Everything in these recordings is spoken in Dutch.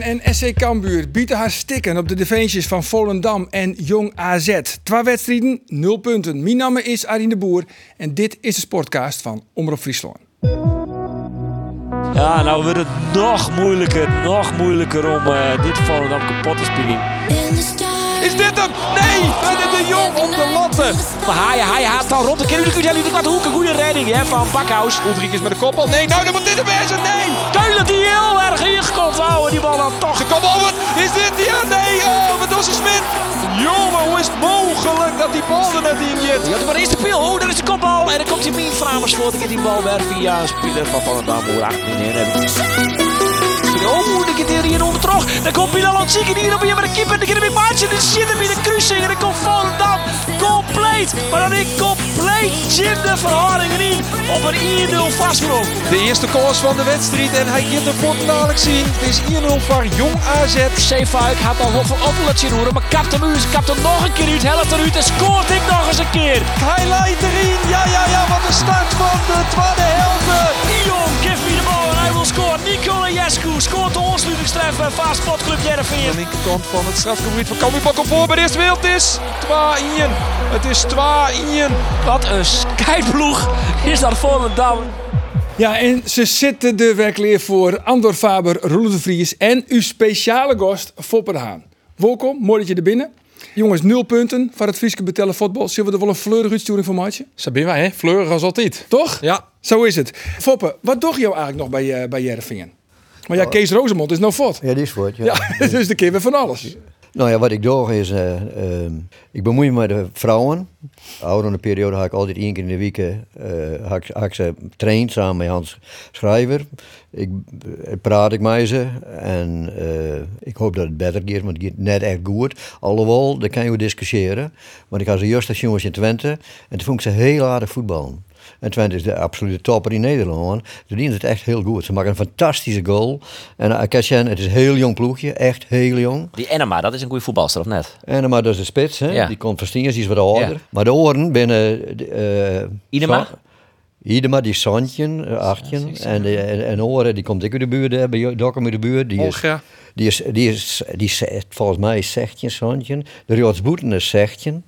En SC Cambuur bieden haar stikken op de defensies van Volendam en Jong AZ. Twee wedstrijden, nul punten. Mijn naam is Arine de Boer en dit is de sportcast van Omroep Friesland. Ja, nou wordt het nog moeilijker, nog moeilijker om eh, dit Volendam kapot te spelen. Is dit hem? Nee! René de Jong om de latten. Maar hij, hij haat dan rond de kun je wat hoeken. Goede redding hè, van Bakhuis. Ulrich is met de koppel. Nee, nou dan moet dit hem wezen. Nee! Keulen die heel erg ingekomt houden. Die bal dan toch. Komen over. Is dit? Ja, nee! Oh, wat was Smit? Jongen, hoe is het mogelijk dat die bal er net in zit? Ja, maar is de pil. Oh, daar is de kopbal. En dan komt die Mien Framers voor. Gaat die bal weer via speler van Volendam. Hoe achter in. Oh, dan gaat hij hier onder terug. Dan komt Bilal het hier op je met de keeper. Dan hij weer maatje. Dan zit in de kruising. En dan komt Volendam compleet. Maar dan ik compleet Jim de verhoudingen in. Op een 1-0 vastgelopen. De eerste koers van de wedstrijd. En hij gaat de pot dadelijk zien. Het is 1-0 voor Jong AZ. Zeefuik had al wat van opgelutje horen. Maar kapt hem uit. Kapt hem nog een keer uit. Helft eruit. En scoort ik nog eens een keer. Highlight erin. Ja, ja, ja. Wat een start van de tweede helft. Jong, give me de bal. En hij wil scoren. Nicola Jescu scoort de ontsluitingstreffer van Sportclub Jereveen. De linkerkant van het strafgebied van Cambuur Bak op voor bij de eerste wereld. Het is 2-1. Het is 2-1. Wat een skyploeg is dat Volendam. Ja, en ze zitten er werkelijk voor Andor Faber, Roelof de Vries en uw speciale gast Fopper Haan. Welkom, mooi dat je er binnen. Jongens, nul punten van het Frieske betellen voetbal. Zullen we er wel een fleurig uitsturing voor maatje? Zo ben wij, hè? Fleurig als altijd. Toch? Ja. Zo is het. Foppe, wat doe je eigenlijk nog bij, uh, bij Jerevingen? Maar ja, Kees Rozemond is nou fot. Ja, die is voort. Ja. Ja, dus de keer weer van alles. Nou ja, wat ik doe is, uh, uh, ik bemoei me met de vrouwen. Oude periode had ik altijd één keer in de week uh, ik ze traind samen met Hans Schrijver. Ik praat ik met ze en ik hoop dat het beter gaat, want het gaat net echt goed. Alhoewel, daar kan je discussiëren. Want ik had ze juist als jongens in Twente en toen vond ik ze heel aardig voetballen. En Twente is de absolute topper in Nederland. Ze doen het echt heel goed. Ze maken een fantastische goal. En Akashan, het is een heel jong ploegje. Echt heel jong. Die Enema, dat is een goede voetbalster, of net? Enema, dat is de spits. Hè? Ja. Die komt van Stiers, die is wat ouder. Ja. Maar de oren binnen... Uh, Idema? Idema, die Santje, uh, achtje. En, de, en, en Oren, die komt ik uit de buurt, bij Dokkum uit de buurt. Die is, ja. die is, die is, die is, volgens mij is Sechtje, Santje. De Riotsboeten is Sechtje.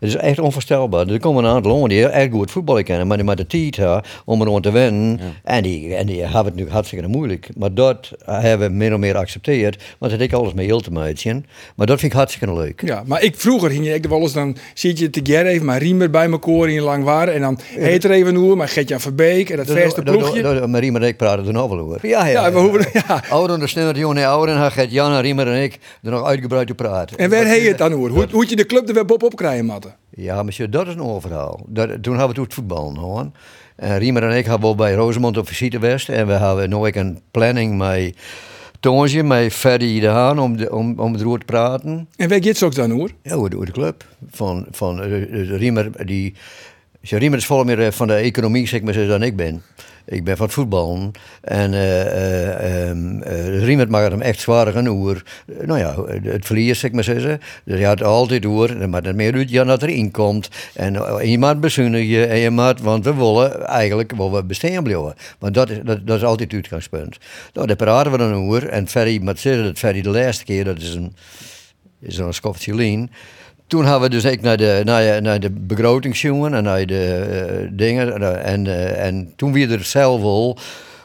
Het is echt onvoorstelbaar. Er komen een aantal jongen die echt goed voetballen kennen, maar die met de tijd hebben om er te winnen. Ja. En, die, en die hebben het nu hartstikke moeilijk. Maar dat hebben we meer en meer geaccepteerd, want het heeft alles met heel te maken. Maar dat vind ik hartstikke leuk. Ja, maar ik vroeger ging je ik wel eens, dan zit je te gerren even, maar Riemer bij elkaar in lang waren. En dan heet er even hoe, maar Gertjan Verbeek en dat verste ploegje. Maar Riemer en ik praten er nog wel over. Ja, ja. ja, we hoeven, ja. Ouder en sneller, jongen en ouder, en gaat Jan en Riemer en ik er nog uitgebreid te praten. En waar heet het dan over? Hoe, hoe je de club er weer op krijgen, Ja, monsieur, dat is een overhaal. Dat, toen hebben we het voetbal hoor. En Riemer en ik hebben wel bij Rosemond op visite geweest. En we hebben nooit een planning met Toonsje, met Ferdy de Haan, om, de, om, om erover te praten. En waar gaat het ook dan hoor? Ja, door de club. Van, van uh, Riemer, die... Riemer is vol meer van de economie, zeg maar, dan ik ben. Ik ben van het voetballen. En uh, uh, maakt hem echt zwaar genoeg. nou ja, het verlies, zeg maar zeggen. Dus je had altijd door, maar het meer uit ja, dat erin komt. En, en je maakt bezuinigen en je maakt, want we willen eigenlijk wel we bestaan blijven. Want dat is, dat, dat is altijd het uitgangspunt. Nou, daar praten we dan over. En Ferry, maar zeggen dat Ferry de laatste keer, dat is een, is een lien. Toen hebben we dus ik naar de, naar, naar de begrotingsjongen en naar de uh, dingen. En, uh, en toen weer er zelf al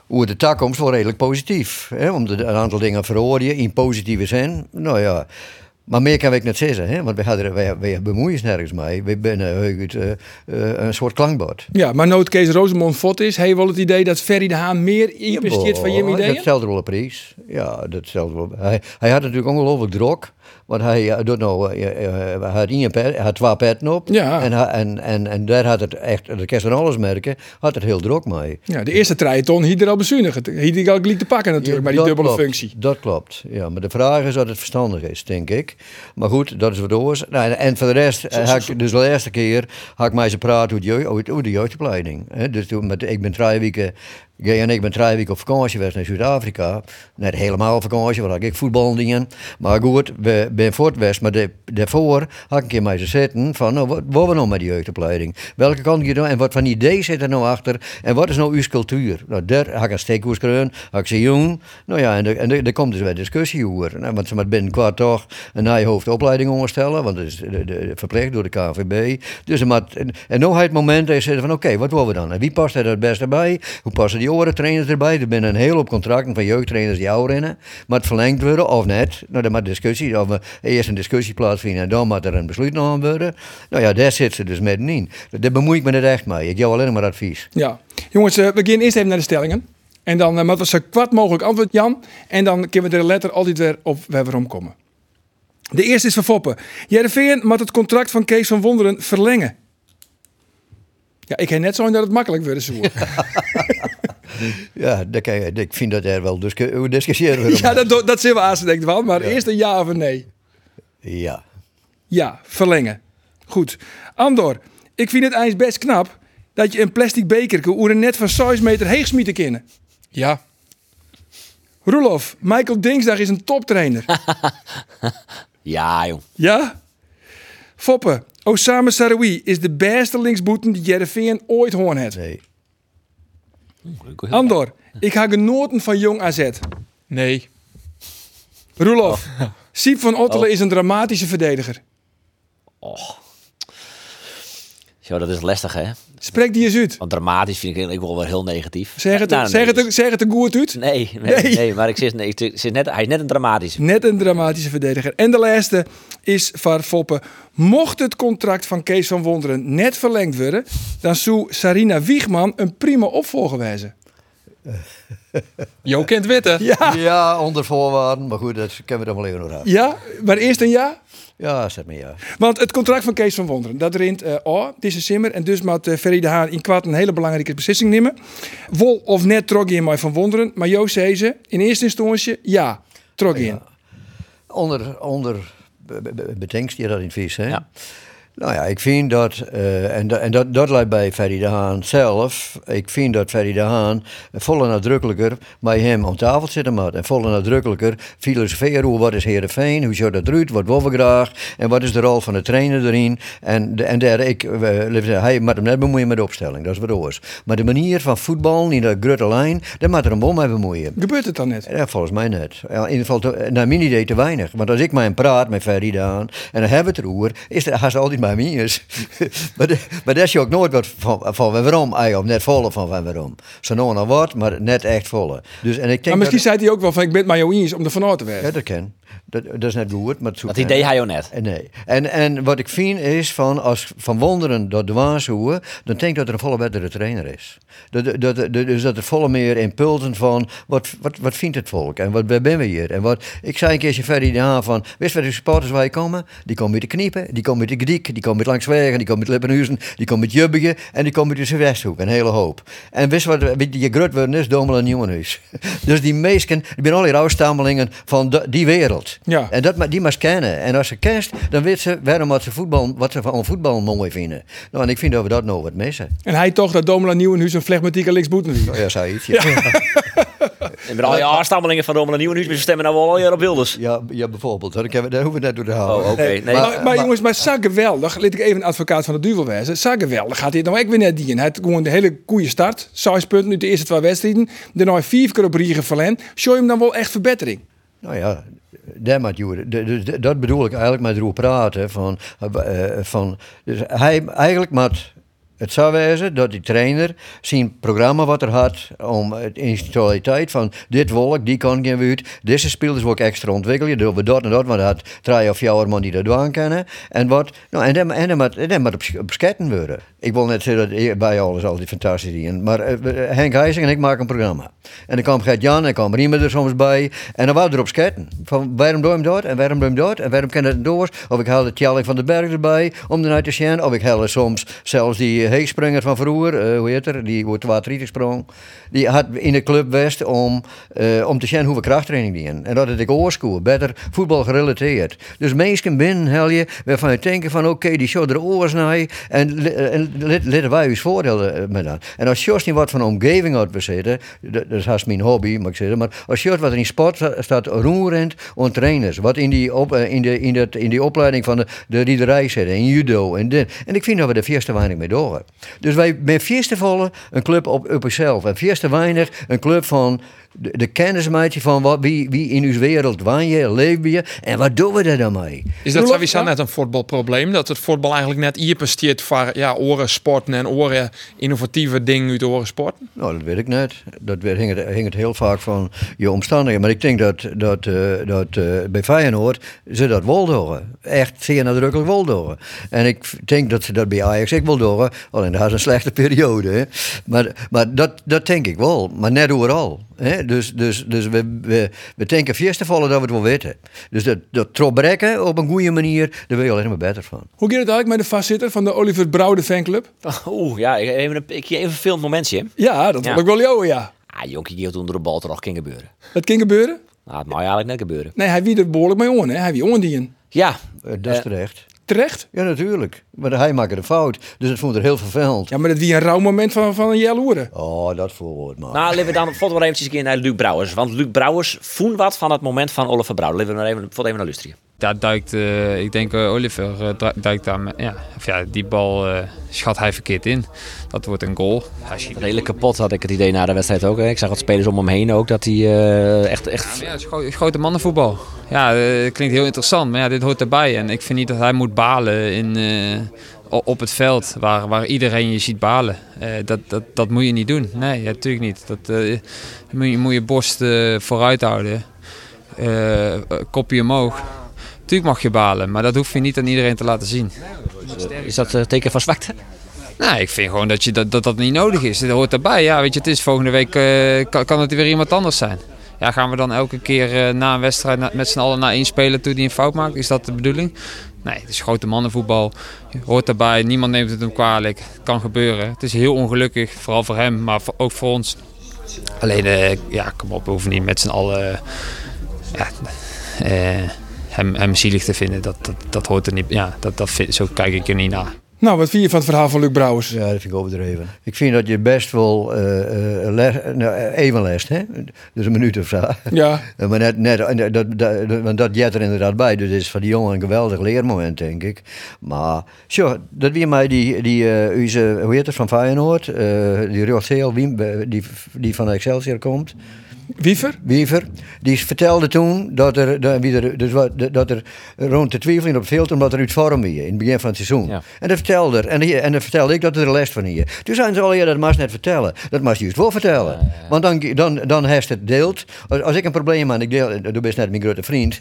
hoe de toekomst wel redelijk positief. Hè? Om de, een aantal dingen verhoren in positieve zin. Nou ja. Maar meer kan ik niet zeggen, hè? want wij, hadden, wij, wij bemoeien nergens mee. Wij zijn uh, een soort klankbord. Ja, maar nooit Kees Rosemond fot is, heeft wel het idee dat Ferry de Haan meer investeert ja, van je ideeën? Dat stelde wel een prijs. Ja, dat stelde wel. Hij, hij had natuurlijk ongelooflijk druk. Want hij doet nou, uh, had, één pet, had twee petten op. Ja. En, en, en, en daar had het echt, dat kan je van alles merken, had het heel druk mee. Ja, de eerste triathlon hier er al bezuinigd. Hier al gelijk te pakken natuurlijk, Ja, maar die dubbele klopt, functie. Dat klopt, ja. Maar de vraag is dat het verstandig is, denk ik. ik. Maar goed, dat is wat oors. Nou, en voor de rest, eh, ik, dus de laatste keer, had ik mij ze praten over de, jeugdopleiding. hè. Dus toen, met, ik ben drie weken, Gay en ik ben drie weken op vakantie geweest naar Zuid-Afrika. Net helemaal vakantie, want ik voetbal dingen. Maar goed, we ben voortwest. Maar daarvoor had ik een keer mij ze zitten van, nou, wat, wat we nou met die jeugdopleiding? Welke kant je nou en wat van idee zit er nou achter? En wat is nou uw cultuur? Nou, daar had ik een steekhoes had ik ze jong. Nou ja, en er komt dus weer discussie over. Nou, want ze moet binnenkort toch een hoofdopleiding onderstellen, want dat is de, verplicht door de KVB. Dus moet, en, en nu het moment dat je zegt van, oké, wat willen we dan? En wie past er het beste bij? Hoe passen die andere trainers erbij? Er zijn een hele hoop contracten van jeugdtrainers die ouder rennen. Maar het verlengd worden of net? Nou, dan moet discussie, of we eerst een discussie plaatsvinden en dan moet er een besluit genomen worden. Nou ja, daar zit ze dus middenin. Daar bemoei ik me niet echt mee. Ik geef alleen maar advies. Ja. Jongens, eh, we gaan eerst even naar de stellingen. En dan uh, moeten we zo kwart mogelijk antwoord, Jan. En dan kunnen we er letter altijd weer op waar we om komen. De eerste is van Foppen. Jereveen moet het contract van Kees van Wonderen verlengen. Ja, ik heb net zo dat het makkelijk wordt. Zo. Ja, dat kan je- ik vind dat er wel over discussiëren ja, dat, dat zijn we aan denkt wel. Maar eerst een ja of een nee. Ja. Ja, verlengen. Goed. Andor, ik vind het eens best knap dat je een plastic bekerke oer een net van 6 meter heeg smieten kunnen. Ja. Roelof, Michael Dingsdag is een toptrainer. Ja, jong. Ja? Foppe, Osama Saroui is de beste linksboeten die Jereveen ooit hoorn heeft. Nee. Andor, ik ga genoten van jong AZ. Nee. Roelof, Siep van Ottelen is een dramatische verdediger. Zo, dat is lastig, hè? Spreek die eens uit. Want dramatisch vind ik eigenlijk wel heel negatief. Zeg het, Nou, zeg nee, het, zeg het er goed uit. Nee, nee, Nee. nee. maar ik zit, nee, ik zit net, hij is net een dramatisch. Net een dramatische verdediger. En de laatste is van Foppe. Mocht het contract van Kees van Wonderen net verlengd worden, dan zou Sarina Wiegman een prima opvolger wijzen. Jo kent witten. Ja, Ja, onder voorwaarden. Maar goed, dat kunnen we dan wel even nog aan. ja, maar eerst een ja. Ja, zeg maar ja. Want het contract van Kees van Wonderen, dat rint eh oh, deze simmer. En dus moet uh, Ferry de Haan in kwart een hele belangrijke beslissing nemen. Wol of net trok je mij van Wonderen. Maar Joost zei ze, in eerste instantie, ja, trok je in. Onder, onder be- be- be- bedenkst je dat in het vis, hè? Ja. Nou ja, ik vind dat, eh, en, dat, en dat, dat lijkt bij Ferry de Haan zelf, ik vind dat Ferry de Haan volle nadrukkelijker bij hem aan tafel zitten moet. En volle nadrukkelijker filosoferen hoe wat is Heerenveen, hoe zou dat eruit, wat willen we graag en wat is de rol van de trainer erin. En, de, en derde, ik, eh, zeggen, hij moet hem net bemoeien met de opstelling, dat is wat oors. Maar de manier van voetbal, in dat grote lijn, daar moet er hem wel mee bemoeien. Gebeurt het dan net? Ja, volgens mij net. Ja, in ieder geval, te- naar mijn idee te weinig. Want als ik met hem praat met Ferry aan en dan hebben we het erover, is er, hij is altijd bij mij eens. maar, de- maar daar is je ook nooit wat van, van waarom, eigenlijk net volle van van waarom. Zo nou en dan wat, maar net echt volle. Dus, en ik denk Maar misschien dat, zei hij ook wel van, ik ben het maar jou eens om er vanuit te werken. ja, dat kan. Dat, dat is net goed, maar Dat idee hij ook net. Nee. En, en wat ik vind is van als Van Wonderen dat dwaashoeën, dan denk ik dat er een volle betere trainer is. Dat, dat, dat, dus dat er volle meer impulsen van wat, wat, wat vindt het volk en wat waar ben we hier. En wat, ik zei een keertje verder de aan van, wist waar de supporters waar je komen? Die komen uit de kniepen, die komen uit de Gediek, die komen uit Langswegen, die komen uit Lippenhuizen, die komen uit Jubbige en die komen uit de Westhoek, een hele hoop. En wist wat je, grut worden is? Domel en Nieuwenhuis. dus die meesten, die zijn al die oudstammelingen van de- die wereld. Ja. En dat, die maar kennen. En als ze kent, dan weet ze waarom wat ze, voetbal, wat ze van voetbal mooi vinden. Nou, en ik vind dat we dat nou wat missen. En hij toch dat Domela Nieuwenhuis een flegmatieke linksboeten wie. Oh ja, zoiets. Ja, En met al je afstammelingen van Romana Nieuwenhuis, we stemmen nou wel al jaar op Wilders. ja, ja, bijvoorbeeld. Daar, hoeven we net door te houden. Oh, oké. Nee, maar, maar- maar, jongens, maar zag geweldig. Laat ik even een advocaat van de duivel wezen. Zag geweldig. Gaat hij nou ook weer net die in. Hij had gewoon de hele goede start. Zes punten nu de eerste twee wedstrijden. Daarna vier keer op Riegen verlen. Show je hem dan wel echt verbetering? Nou ja, de- dat bedoel ik eigenlijk met erover praten. Van, eh, van, dus hij eigenlijk moet het zou wezen dat die trainer zijn programma wat er had om het institutionaliteit van dit wolk, die kan geen uit, deze spelers wil ik extra ontwikkelen, doen we dat en dat, hij had drie of vier man die dat doen kennen. En wat, nou en dan, en dan en dan op, op sketten worden. Ik wil net zeggen dat bij alles altijd fantastisch in, maar eh, Henk Heijsing en ik maken een programma. En dan kwam Gert Jan en kwam Riemen er soms bij. En dan waren we erop sketten. Van waarom doe hem dat? En waarom doe hem dat? En waarom kan het door? Of ik haal de Tjalling van de Berg erbij om eruit te zien. Of ik haal soms zelfs die die van vroeger, eh, hoe heet er, die wordt 32 sprong, die had in de club West om, eh, om te zien hoeveel krachttraining die in. En dat het ik oorskoer, beter voetbal gerelateerd. Dus mensen binnen hel je waarvan je denken van oké, die show er oors naar en, laten wij ons voordeel eh, met dat. En als Jos niet wat van de omgeving uit bezitten, dat, is haast mijn hobby, mag ik zeggen, maar als Jos wat in sport sta- staat roerend en trainers, wat in die, op, eh, in de, in dat, in die opleiding van de, de riederij zitten, in judo en dit. En ik vind dat we er veel te weinig mee Dus wij met veel te volle een club op, zichzelf. En veel te weinig een club van de, de kennismaatje van wat, wie, wie in uw wereld woon je, leef je en wat doen we er dan mee? Is dat sowieso net een voetbalprobleem? Dat het voetbal eigenlijk net hier presteert voor ja, oren sporten en oren innovatieve dingen uit oren sporten? Nou, dat weet ik net. Dat hing het, hing het heel vaak van je omstandigheden. Maar ik denk dat, dat, eh, dat eh, bij Feyenoord ze dat wel doen. Echt zeer nadrukkelijk wel. En ik denk dat ze dat bij Ajax ook wel doen. Alleen dat is een slechte periode. Hè. Maar, maar dat, dat denk ik wel. Maar net overal. Hè. Dus, dus, dus we, we, we denken eerst te vallen dat we het wel weten. Dus dat, dat trobrekken op een goede manier, daar wil je alleen maar beter van. Hoe gaat het eigenlijk met de vastzitter van de Oliver Brouwde fanclub? Oeh, ja, ik- even een, ik even een filmd momentje. Ja, dat wil Ja. ik wel jou, ja. Ah, jonkie, die had onder de bal toch kan gebeuren. Dat kan gebeuren? Nou, het mag eigenlijk net gebeuren. Nee, hij wie er behoorlijk mee on, hè. Hij wie ondien. Ja, Eh, dat is Eh, terecht. Terecht? Ja, natuurlijk. Maar hij maakte een fout. Dus het vond er heel vervelend. Ja, maar dat wie een rauw moment van, van een jaloeren. Oh, dat voorwoord maar. Nou, laten we dan volgende maar eventjes een keer naar Luc Brouwers. Want Luc Brouwers voen wat van het moment van Oliver Brouwer. Laten we maar even, even naar luisteren. Daar duikt, eh, ik denk eh, Oliver eh, duikt daar, met- ja, of ja, die bal schat hij verkeerd in. Dat wordt een goal. Hij schiet- Redelijk kapot had ik het idee na de wedstrijd ook. hè. Ik zag wat spelers om hem heen ook. Dat hij echt, echt... Ja, is grote mannenvoetbal. Ja, klinkt heel interessant, maar ja, dit hoort erbij. En ik vind niet dat hij moet balen in, op het veld, waar, waar iedereen je ziet balen. Dat, dat, dat moet je niet doen. Nee, natuurlijk niet. Dat, moet, je, moet je borst vooruit houden, kopje omhoog. Tuurlijk mag je balen, maar dat hoef je niet aan iedereen te laten zien. Is dat een teken van zwakte? Nee, ik vind gewoon dat je, dat, dat, dat niet nodig is. Dat hoort erbij. Ja, weet je, het is volgende week eh, kan, kan het weer iemand anders zijn. Ja, gaan we dan elke keer eh, na een wedstrijd na- met z'n allen naar één speler toe die een fout maakt? Is dat de bedoeling? Nee, het is grote mannenvoetbal. Hoort erbij. Niemand neemt het hem kwalijk. Het kan gebeuren. Het is heel ongelukkig, vooral voor hem, maar ook voor ons. Alleen, eh, ja, kom op, we hoeven niet met z'n allen eh, ja, eh, hem, hem zielig te vinden. Dat, dat, dat hoort er niet. Ja, dat, dat vind, zo kijk ik er niet naar. Nou, wat vind je van het verhaal van Luc Brouwers? Ja, dat vind ik overdreven. Ik vind dat je best wel eh, eh, les, nou, even lest, hè? Dus een minuut of zo. Ja. Eh, Maar net, net dat, dat, want dat jet er inderdaad bij. Dus het is voor die jongen een geweldig leermoment, denk ik. Maar, zo, dat wie mij die, die eh, onze, hoe heet het, van Feyenoord, eh die Rotheel, wie, die, die van Excelsior komt. Wiever? Wiever, die vertelde toen dat er, dat, wie er, dus wat, dat er rond de twijfeling op het veld omdat er uit vorm weer in het begin van het seizoen. Ja. En dat vertelde er, en, en dan vertelde ik dat er les van hier. Toen zeiden ze al, ja, dat mag je net vertellen. Dat mag je juist wel vertellen. Want dan, dan, dan heeft het deelt. Als, als ik een probleem heb en ik deel, du bent net mijn grote vriend.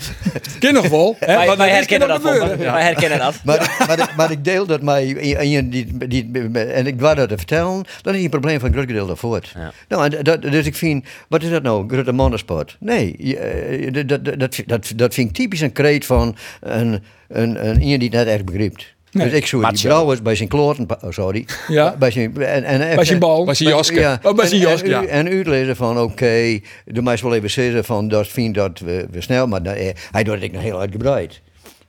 Ken nog wel. Hè? Wij, dat herkennen dat, gebeuren. Wij herkennen dat. maar, maar, ik- maar ik deel dat mij, en, je- die, die, en ik wou dat te vertellen, dan is je een probleem van een groot gedeelte voort. Ja. Nou, en dat, dus ik vind, wat is dat nou, grote mannensport? Nee, je, eh, dat, dat, dat, dat, vind ik typisch een kreet van een, een, een iemand die het net echt begrijpt. Nee. Dus ik zou die Macho. Brouwers bij zijn kloten, oh, sorry, Ja. bij zijn, en, en, Bij zijn bal. Was hij Joske? ja, Oh, bij zijn en- u- En uitlezen van, oké, de meest wel even zeggen van, dat vind dat we, we snel, maar dat, eh, hij doet het nog heel uitgebreid.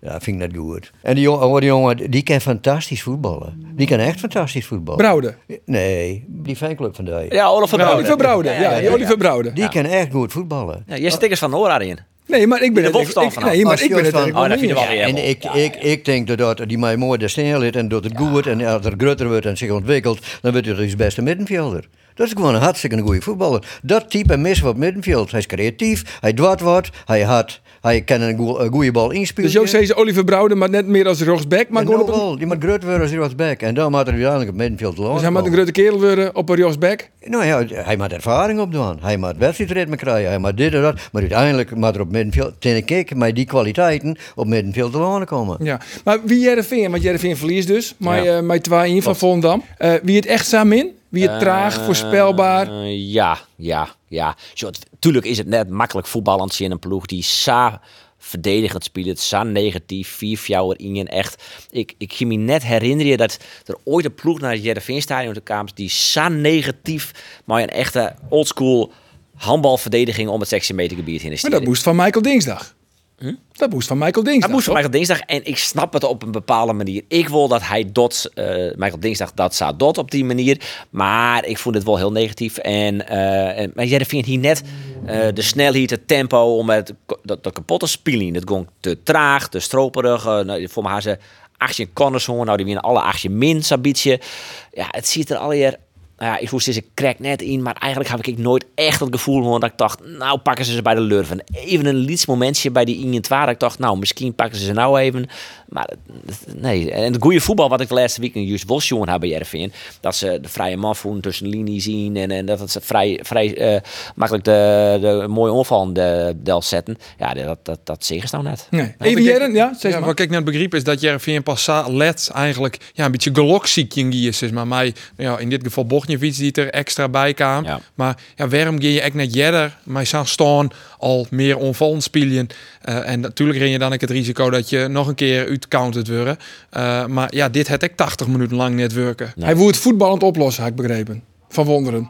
Ja, vind ik net goed. En die jongen, oh, die jongen, die kan fantastisch voetballen. Die kan echt fantastisch voetballen. Brouwde. Nee, die fanclub van die. Ja, Oliver Brouwer. Oliver Brouwde. Ja, die Oliver Brouwde. Die kan echt goed voetballen. Ja, jij stickers van Noor in. Nee, maar ik ben De het... ik- vanaf. Nee, maar Als ik ben het... van- ik Oh, dat wel vind je niet. wel weer En ik, ik, ik denk dat, dat die mij mooi de sneeuw ligt en dat het goed en als er groter wordt en zich ontwikkelt, dan wordt hij dus beste middenvelder. Dat is gewoon een hartstikke goede voetballer. Dat type mis wat middenveld. Hij is creatief, hij doet wat, hij had, hij kan een, goe- een goede bal inspelen. Dus José is Oliver Brouwde, maar net meer als rechtsback. Maar gewoon nou een, die moet groot worden als hij wat back. En dan moet hij uiteindelijk op middenveld dus hij moet een grote kerel worden op een rechtsback. Nou ja, hij moet ervaring opdoen. Hij moet wedstrijdritme krijgen. Hij moet dit en dat. Maar uiteindelijk moet er op middenveld, denk ik, met die kwaliteiten op middenveld te lonen komen. Ja. Maar wie Jereveen, want Jereveen verliest dus. Maar Ja. eh met 2-1 van Volendam. Eh, wie het echt samen in? Wie het traag, voorspelbaar? Eh, ja, ja, ja. Zo, tuurlijk is het net makkelijk voetballend in een ploeg die sa verdedigend spelen. Het is negatief, vier fjouwer in je echt. Ik, ik kan me net herinneren dat er ooit een ploeg naar het Jereveen Stadion te kwam die zo negatief, maar een echte oldschool handbalverdediging om het 16 meter gebied heen is. Maar dat moest van Michael Dat moest van Michael Dinsdag. Dat moest van? Michael Dinsdag. En ik snap het op een bepaalde manier. Ik wil dat hij dot, eh Michael Dinsdag, dat staat dot op die manier. Maar ik vond het wel heel negatief. En, eh en maar jij vindt hier net eh, de snelheid, het tempo om het dat, dat kapot te spelen. Het ging te traag, te stroperig. nou, voor mij ze 18 corners hoor. Nou, die winnen alle 18 min, zo'n beetje. Ja, het ziet er alweer ja, ik voel ze crack net in, maar eigenlijk heb ik nooit echt het gevoel hoor, dat ik dacht, nou pakken ze ze bij de lurven. Even een liets momentje bij die Ingen 2, dat ik dacht, nou misschien pakken ze ze nou even. Maar het- nee, en het goede voetbal wat ik de laatste week in juist was jongen heb bij Jervin, dat ze de vrije man voelen tussen de linie zien en, en dat het ze vrij, vrij eh, makkelijk de, de mooie onval in de del zetten. Ja, dat, dat, dat zeggen ze nou net. Nee. Even Jeren, ja, zeg Ja, maar. wat ik net begreep is dat Jereveen pas let eigenlijk ja, een beetje gelokziekje is. Zeg maar mij, ja, in dit geval Bochtjevic die er extra bij kwam. Ja. Maar ja, waarom ga je echt net jeder mij zou staan al meer onvallend spelen? Eh, en natuurlijk ren je dan ook het risico dat je nog een keer uitcounted worden. Eh, maar ja, dit had ik 80 minuten lang net werken. Hij wil het voetballend oplossen, heb ik begrepen. Van wonderen.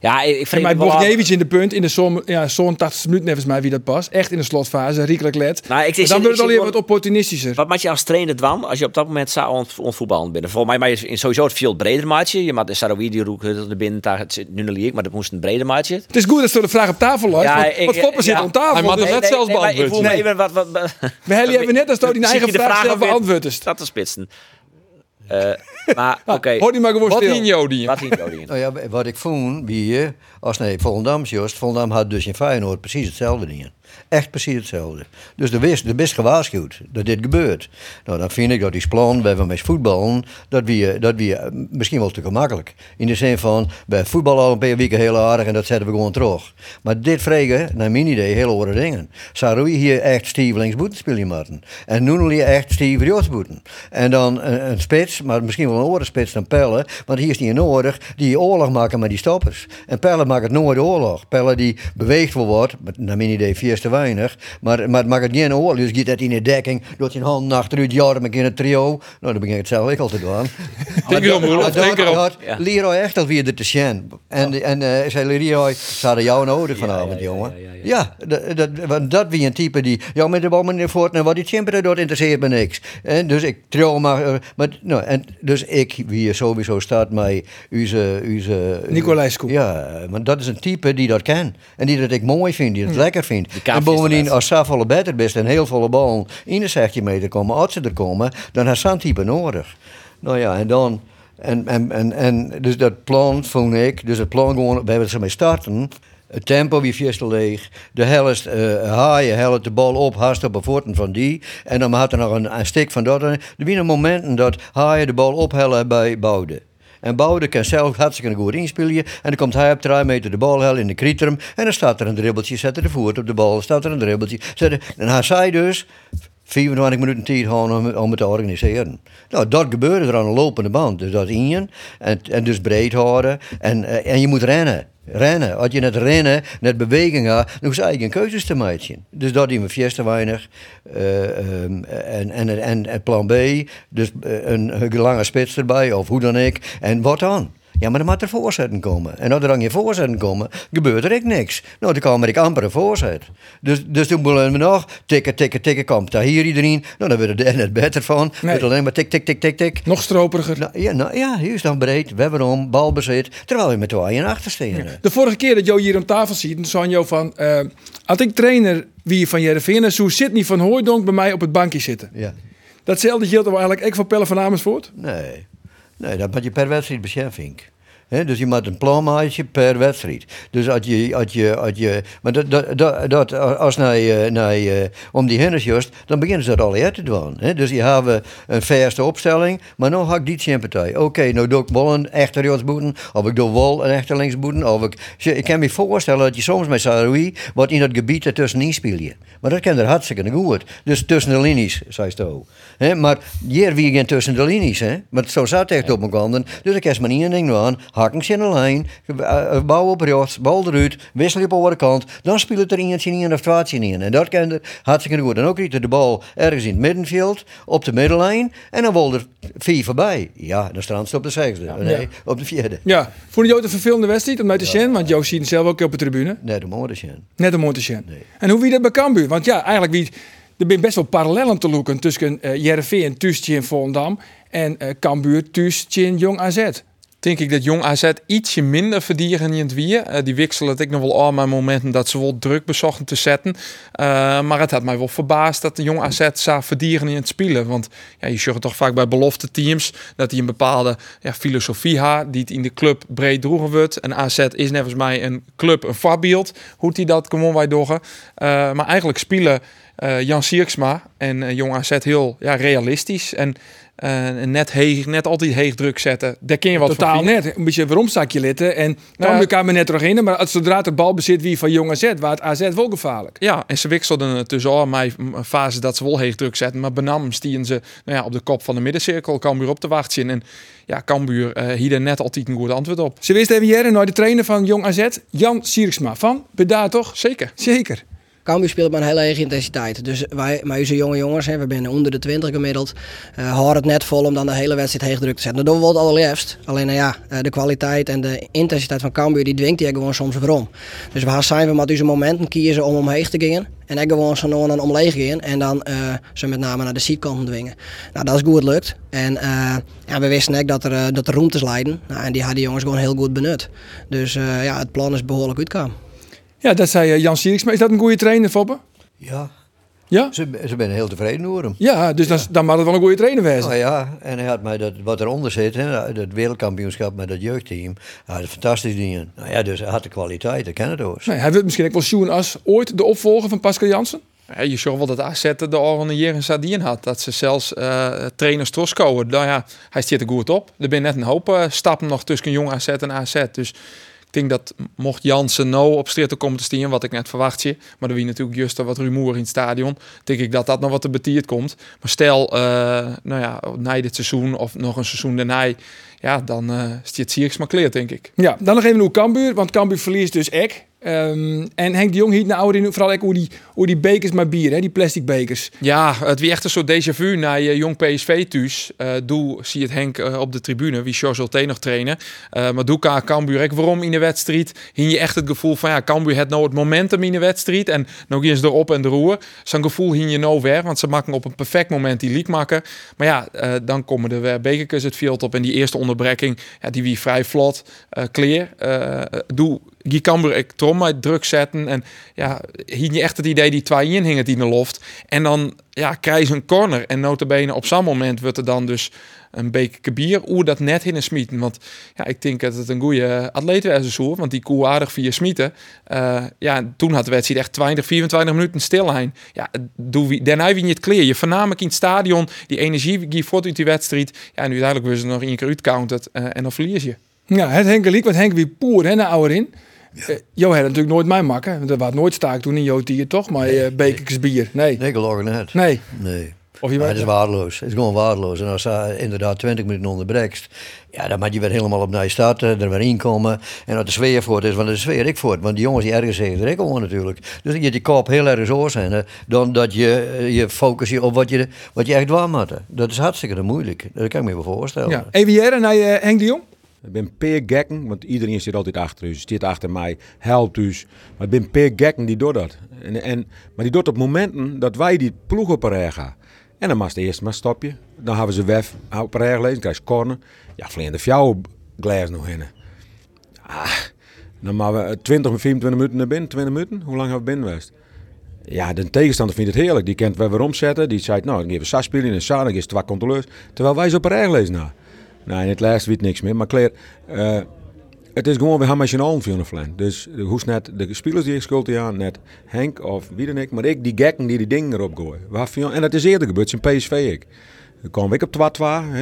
Ja, ik, ik En vind mij het wel- Bogniewicz in de punt in de zo'n ja, zo'n 80 minuten, volgens mij wie dat past. Echt in de slotfase, riekelijk let. Nou, ik- ik dan wordt ik het alweer wat opportunistischer. Wat maak je als trainer dwan als je op dat moment zou ont, ontvoetballen binnen? Volgens mij is in sowieso het veel breder maatje. Je maakt de Saroui die roek er binnen, daar het zit nu nog niet, maar dat moest een breder maatje. Het is goed dat ze de vraag op tafel ligt. Ja, want, ik- want Foppen zit ja. aan tafel. Hij mag dus er net zelfs ik me Nee. wat... wat, wat we hebben even net als die eigen je vraag zelf beantwoord is. Dat te spitsen. Eh, maar oké, Hoor die maar gewoon Wat stil. in Jodie? wat in Jodien? Nou ja, wat ik vond, wie je, als nee, Volendam juist, Volendam had dus in Feyenoord precies hetzelfde dingen. Echt precies hetzelfde. Dus de wist, de best gewaarschuwd dat dit gebeurt. Nou, dan vind ik dat die plan bij van voetballen, dat wie, dat wie eh, misschien wel te gemakkelijk. In de zin van, bij voetbal al een paar weken heel aardig en dat zetten we gewoon terug. Maar dit vregen, naar mijn idee, heel andere dingen. Zou hier echt Steve linksboeten spelen moeten? En nu je echt Steve rechtsboeten. En dan een, spits, maar misschien wel een andere spits dan Pelle. Want hier is die nodig die oorlog maken met die stoppers. En Pelle maakt het nooit oorlog. Pelle die beweegt wel wat, naar mijn idee te weinig. Maar, maar het maakt het geen oorlog. Dus je dat in de dekking, doet je een hand achteruit, jarm in het trio. Nou, dan begin ik het zelf ook al te doen. Denk erom, Roelof, Maar denk erom. Leroy echt al weer de te zien. En, en eh zei Leroy, ze hadden jou nodig vanavond, jongen. Ja, dat, dat, want dat wie een type die, ja, met de bal meneer Voort, en wat die chimperen, dat interesseert me niks. En dus ik trouw maar, eh, maar nou, en dus ik, wie sowieso staat, mij, onze, onze Nicolaescu. Ja, want dat is een type die dat kan. En die dat ik mooi vind, die het lekker vindt. En bovendien, als Sa volle beter best en heel volle bal in de 16 meter komen, als ze er komen, dan heeft zo'n type nodig. Nou ja, en dan. En, en, en, en dus dat plan vond ik, dus het plan gewoon, we hebben ze mee starten. Het tempo wie vierste leeg. De helft eh haaien, helft de bal op, haast op een voeten van die. En dan had er nog een, een stik van dat. Er zijn momenten dat haaien de bal ophellen bij Boude. En Boude kan zelf hartstikke goed inspelen. En dan komt hij op drie meter de bal hel in de krietrum. En dan staat er een dribbeltje, zet er de voet op de bal. staat er een dribbeltje. Zet en hij zei dus 24 minuten tijd gewoon om, het te organiseren. Nou, dat gebeurde er aan een lopende band. Dus dat in je. En, en dus breed houden. En, eh, en je moet rennen. Rennen. Als je net rennen, net beweging gaat, dan hoef je geen keuzes te maken. Dus dat we vies te weinig. Eh, ehm, en, en, en, en plan B, dus eh, een, een lange spits erbij, of hoe dan ook. En wat dan? Ja, maar dan moet er voorzetten komen. En als er dan geen voorzetten komen, gebeurt er ook niks. Nou, dan kwam er ik amper een voorzet. Dus, dus toen willen we nog tikken, tikken, tikken, komt daar hier iedereen. Nou, dan wordt er net beter van. Nee. Met alleen maar tik, tik, tik, tik, tik. Nog stroperiger. Nou, ja, nou, ja, hier is dan breed, we hebben om, balbezit. Terwijl je met twee en achter staan. De vorige keer dat Jo hier aan tafel ziet, toen zei van... eh, als ik trainer wie van Jereveen zo zit niet van Hooijdonk bij mij op het bankje zitten. Ja. Datzelfde geldt eigenlijk ook voor Pelle van Amersfoort. Nee, nee dat moet je per wedstrijd dus je moet een plan maken per wedstrijd. Dus als je, als je, als je maar dat, dat, dat, als naar, eh, naar, eh, om die henners juist, dan beginnen ze dat al uit te doen. Hè. Dus je hebben een verste opstelling, maar nu had ik die sympathie. Oké, nou doe ik wel een echte rechtsboeten, of ik doe wel een echte linksboeten, of ik... Ik kan me voorstellen dat je soms met Saroui wat in dat gebied ertussenin speel je. Maar dat kan er hartstikke goed. Dus tussen de linies, zei ze ook. Maar hier wie geen tussen de linies, hè. Maar zo zat echt op mijn kant. Dus ik heb maar één ding aan, hakken ze in de lijn, eh, bouwen op rechts, bal eruit, wisselen op de andere kant. Dan speelt het er eentje in of twaalfje in. En dat kan er hartstikke goed. En ook riet de bal ergens in het middenveld, op de middenlijn. En dan wil er vier voorbij. Ja, dan staan ze op de zesde. Nee, Ja. op de vierde. Ja, vond je het een vervelende wedstrijd om mee te zien? Want Joost ziet het zelf ook op de tribune. Net om te zien. Nee. En hoe wie dat bij Cambuur? Want ja, eigenlijk wie... Er zijn best wel parallellen te loeken tussen uh, Jereveen, Tuustje in Volendam en uh, Cambuur, Tuustje Jong AZ. Denk ik dat Jong AZ ietsje minder verdieren in het. Uh, die wisselen het ik nog wel al mijn momenten dat ze wel druk bezochten te zetten. Uh, maar het had mij wel verbaasd dat de Jong AZ zou verdieren in het spelen. Want ja, je ziet toch vaak bij belofte teams dat die een bepaalde ja, filosofie ha die het in de club breed droegen wordt. En AZ is net mij een club, een voorbeeld, hoe die dat gewoon wij doggen. Uh, maar eigenlijk spelen Jan Sierksma en Jong AZ heel ja, realistisch. En uh, net, heeg, net altijd heeg druk zetten. Daar kun je wat Totaal van net. Een beetje waarom-zakje litten. En dan Ja. ja. kan me net terug in. Maar zodra het bal bezit wie van Jong AZ, waar het AZ wel gevaarlijk. Ja, en ze wisselden tussendoor mij een fase dat ze wel heeg druk zetten. Maar benam stien ze nou ja, op de kop van de middencirkel. Cambuur op te wachten. En ja, Cambuur uh, hier net altijd een goed antwoord op. Ze wist even jaren naar de trainer van Jong AZ, Jan Sierksma. Van, ben daar toch? Zeker. Zeker. Cambuur speelt met een hele hoge intensiteit. Dus wij, met onze jonge jongens, hè, we zijn onder de 20 gemiddeld, uh, het net vol om dan de hele wedstrijd heeg druk te zetten. Dat doen we het allerliefst. Alleen nou ja, uh, de kwaliteit en de intensiteit van Cambuur, die dwingt die gewoon soms waarom. Dus we gaan zijn we met onze momenten kiezen om omheen te gaan. En ik gewoon zo nog een omleeg gaan en dan uh, ze met name naar de zijkanten dwingen. Nou, dat is goed lukt. En ja, we wisten ook dat er, dat er leiden. Nou, en die hadden die jongens gewoon heel goed benut. Dus ja, het plan is behoorlijk uitgekomen. Ja, dat zei uh, Jan Sierksma. Is dat een goede trainer, Foppe? Ja. Ja? Ze, ze zijn heel tevreden over hem. Ja, dus ja. Dan, dan mag het wel een goede trainer wezen. Nou ja, en hij had mij dat, wat eronder zit, hè, dat wereldkampioenschap met dat jeugdteam, hij had fantastisch dingen. Nou ja, dus hij had de kwaliteit, dat ken het ook. Nee, hij wil misschien ook wel zoen als ooit de opvolger van Pascal Jansen. Ja, je zag wel dat AZ de in Sardien had. Dat ze zelfs uh, trainers troskouden. Nou ja, hij zit er goed op. Er zijn net een hoop uh, stappen nog tussen jong AZ en AZ. Dus denk dat mocht Jansen nou op stritten komen te staan, wat ik net verwacht je, maar er wie natuurlijk juist wat rumoer in het stadion, denk ik dat dat nog wat te betierd komt. Maar stel, uh, nou ja, na dit seizoen of nog een seizoen daarna, ja, dan uh, is het Sierksma kleer, denk ik. Ja, dan nog even hoe Cambuur, want Cambuur verliest dus ek. Um, en Henk de Jong hield ouder in, vooral hoe die, hoe die bekers maar bier, hè, die plastic bekers. Ja, het wie echt een soort déjà vu naar je jong PSV thuis. Uh, doe zie het Henk uh, op de tribune, wie George Ulte nog trainen. Uh, maar doe ka Cambuur, waarom in de wedstrijd hing je echt het gevoel van ja, Cambuur het nou het momentum in de wedstrijd en nog eens erop en de roer. Zo'n gevoel hing je nou weer, want ze maken op een perfect moment die leak maken. Maar ja, dan komen weer bekerkers het veld op en die eerste onderbreking, ja, die wie vrij vlot, clear. doe die kan ik trom uit druk zetten. En ja, hier je echt het idee die twee in hingen die in de loft. En dan ja, krijg je een corner. En notabene op zo'n moment wordt er dan dus een bekerke bier. Hoe dat net in een smieten. Want ja, ik denk dat het een goede atleet was zo. Want die koe aardig via smieten. Uh, ja, toen had de wedstrijd echt 20, 24 minuten stilheid. Ja, doe wie, daarna wie het kleer. Je voornamelijk in het stadion. Die energie die voort uit die wedstrijd. Ja, en uiteindelijk was ze nog één keer uitcounted. Uh, en dan verlies je. Ja, het Henk liek, want Henk wie poer hè, naar ouder in. Ja. Uh, Jo had natuurlijk nooit mij makken. Want er was nooit staak toen in Jo hier toch, maar nee, uh, nee. bier. Nee. Nee, geloof ik net. Nee. Nee. Of je het is waardeloos. Het is gewoon waardeloos. En als je inderdaad 20 minuten onderbrekst, ja, dan moet je weer helemaal opnieuw starten, er weer inkomen. En dat de sfeer voort is, want de sfeer ik voort. Want die jongens die ergens zeggen, er gewoon natuurlijk. Dus je die kop heel erg oor zijn, hè, dan dat je je focus je op wat je, wat je echt waar moet. Dat is hartstikke moeilijk. Dat kan ik me wel voorstellen. Ja. Hier naar uh, Henk de Jong. Ik ben peer gekken, want iedereen zit altijd achter u, zit achter mij, helpt u. Maar ik ben peer gekken die doet dat. En, en, maar die doet op momenten dat wij die ploeg op een gaan. En dan mag eerst maar stopje. Dan hebben ze wef op een lezen, krijg je corner. Ja, vleende fjouw glas nog in. Ah, dan maar we 20 of 24 minuten naar binnen, 20 minuten. Hoe lang hebben we binnen geweest? Ja, de tegenstander vindt het heerlijk. Die kent we weer omzetten. Die zei, nou, dan geven we Sas spelen en Sa, dan is twee controleurs. Terwijl wij ze op een lezen na. Nou, in het laatste weet niks meer. Maar Claire, uh, het is gewoon, we gaan met z'n allen voor een Dus hoe net de spelers die ik schuld aan, net Henk of wie dan ik, maar ik die gekken die die dingen erop gooien. En dat is eerder gebeurd in PSV ik. Dan kwam ik op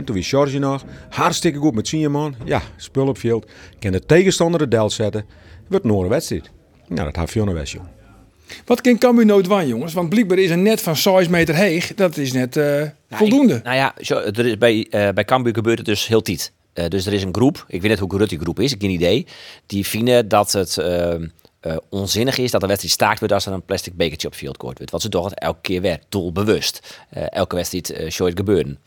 2-2, toen wie George nog. Hartstikke goed met Sieman. Ja, spul op veld. Kan de tegenstander de del zetten. Wordt nog een wedstrijd. Nou, dat had Fiona West, jong. Wat kan Cambuur nooit van, jongens? Want blijkbaar is een net van 6 meter heeg. Dat is net uh, nou, voldoende. Ik, nou ja, zo, er is bij, uh, bij Cambuur gebeurt het dus heel tiet. Eh, dus er is een groep, ik weet niet hoe groot die groep is, ik heb geen idee. Die vinden dat het eh, onzinnig is dat de wedstrijd staakt wordt als er een plastic bekertje op gooid wordt. Want ze doen het elke keer weer, doelbewust. Elke wedstrijd uh, gebeuren.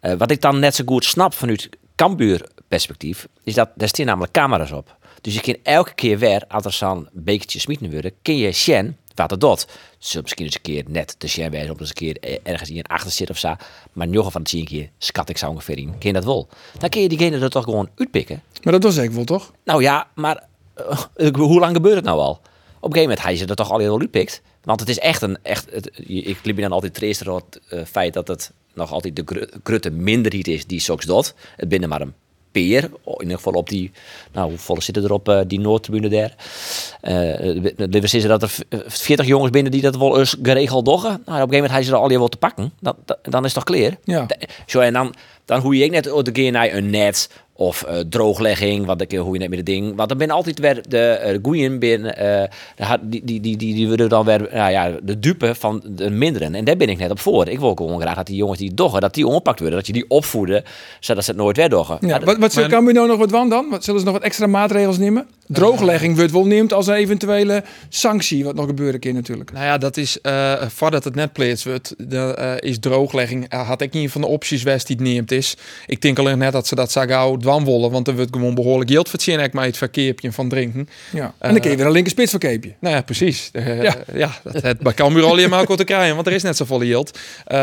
Wat ik dan net zo goed snap vanuit Cambuur perspectief, is dat daar staan namelijk camera's op. Dus je kan elke keer weer, als er zo'n bekertje smieten worden, kun je zien wat het doet. Ze misschien eens een keer net zien wijzen op eens een keer ergens in achter zit of zo. Maar nog van het zie keer schat ik zo ongeveer in. Ken je dat wel? Dan kun je diegene er toch gewoon uitpikken. Maar dat was ik wel, toch? Nou ja, maar eh, hoe lang gebeurt het nou al? Op een gegeven moment hij ze er toch al heel uitpikt. Want het is echt een, echt, het, ik liep dan altijd treester het eh, feit dat het nog altijd de gru- grutte minderheid is die soks doet. Het binnen maar een peer, in ieder geval op die, nou hoeveel zitten er op eh, die Noordtribune daar? Eh uh, is dat er v- eh, 40 jongens binnen die dat wel eens geregeld doggen. Nou, op een gegeven moment hij ze er al je wel te pakken. Dat, dat- dan is het toch clear? Ja. Zo, en dan, dan hoe je ik net de keer naar een net of eh, drooglegging, wat ik hoe je net met het ding. Want dan ben altijd weer de uh, goeien binnen, eh, de had- die, die, die, die, die worden dan weer nou ja, de dupe van de minderen. En daar ben ik net op voor. Ik wil ook gewoon graag dat die jongens die doggen, dat die ongepakt worden, dat je die opvoeden, zodat ze het nooit weer doggen. Ja, Maar wat, wat maar- kan we nou nog wat van dan? Wat, zullen ze nog wat extra maatregels nemen? Drooglegging wordt wel neemt als een eventuele sanctie, wat nog gebeuren kan natuurlijk. Nou ja, dat is eh, voordat het net plaats wordt, de, eh, is drooglegging. eh, had ik niet van de opties west die het neemt is. Ik denk alleen net dat ze dat zo gauw dwan willen, want er wordt gewoon behoorlijk geld verdiend ik maar het verkeerpje van drinken. Ja. En dan kun je weer een linker spits verkeepje. Nou ja, precies. Ja. ja. dat het bij Cambuur al helemaal ook wat te krijgen, want er is net zoveel geld.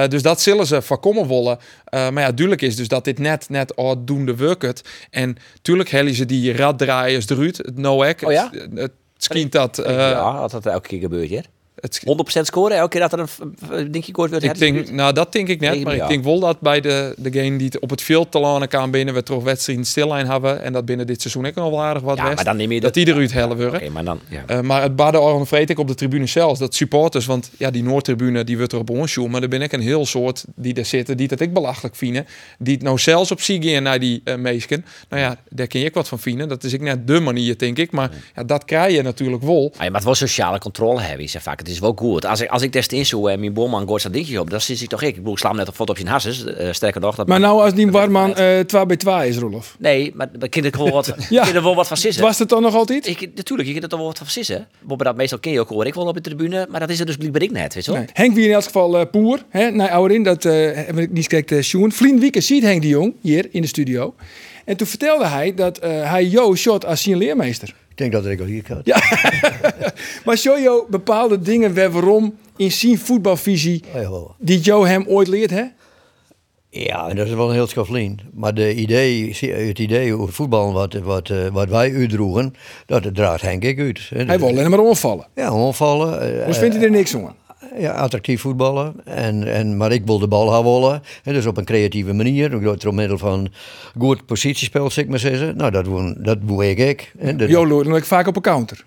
Dus dat zullen ze voorkomen willen. Eh, maar ja, duidelijk is dus dat dit net, net doende werkt. En tuurlijk hellen ze die raddraaiers eruit, het no-hack. Oh ja? Het, het schijnt dat... eh, ja, dat dat elke keer gebeurt, hè? Het, 100% scoren, elke keer dat er een dingje kort wordt. Ik denk, nou, dat denk ik net. Tegen Maar ik denk wel dat bij de, degene die het op het veld te lanen kan binnen, we toch wedstrijden stillijn hebben. En dat binnen dit seizoen ook nog wel aardig wat ja, maar dan neem je dat dat. worden. Oké, maar dan, ja. Eh, maar het baden vreet ik op de tribune zelfs. Dat supporters, want ja, die Noordtribune die wordt er op ons Maar er ben ik een heel soort die er zitten, die dat ik belachelijk vinden. Die het nou zelfs op zie gaan naar die uh, meesken. Nou ja, daar ken ik wat van vinden. Dat is ik net de manier, denk ik. Maar ja, dat krijg je natuurlijk wel. Ah, je moet wel sociale controle hebben, zeg vaak. Het is wel goed. Als ik, als ik destijds zo en mijn boorman gooit dat dingetje op, dan zit ik toch ik. Ik bedoel, ik sla hem net op foto op je hasses. eh, sterker nog. Dat Maar nou als die Warman eh 2 bij 2 is, Rolf. Nee, maar dan kan ik wel wat, Ja. er wel wat van sissen. Was het dan nog altijd? Ik, natuurlijk, je kunt er wel wat van sissen. Dat meestal ken je ook hoor. Ik wil op de tribune, maar dat is er dus blijkbaar ik net, weet je wel. Nee. Henk wie in elk geval eh, poer, hè, naar Ouderin, dat eh heb ik niet gekeken, uh, Sjoen. Wieke ziet Henk de Jong hier in de studio. En toen vertelde hij dat eh, hij Jo shot als zijn leermeester. Ik denk dat ik al hier kan. Ja. maar show Jo bepaalde dingen waarom in zijn voetbalvisie Oh, die Jo hem ooit leert, hè? Ja, en dat is wel een heel schaflien. Maar de idee, het idee over voetbal wat, wat, eh, wat wij uitdroegen, dat draagt Henk ik uit. Hij wil alleen maar onvallen. Ja, onvallen. eh, Dus vindt hij er niks van? Ja, attractief voetballen. En, en, maar ik wil de bal gaan wollen. En dus op een creatieve manier. Door middel van goed positiespel, zeg ik maar zeggen. Nou, dat doe, dat doe ik. ik. hè. Dat- Jo loert ik vaak op een counter.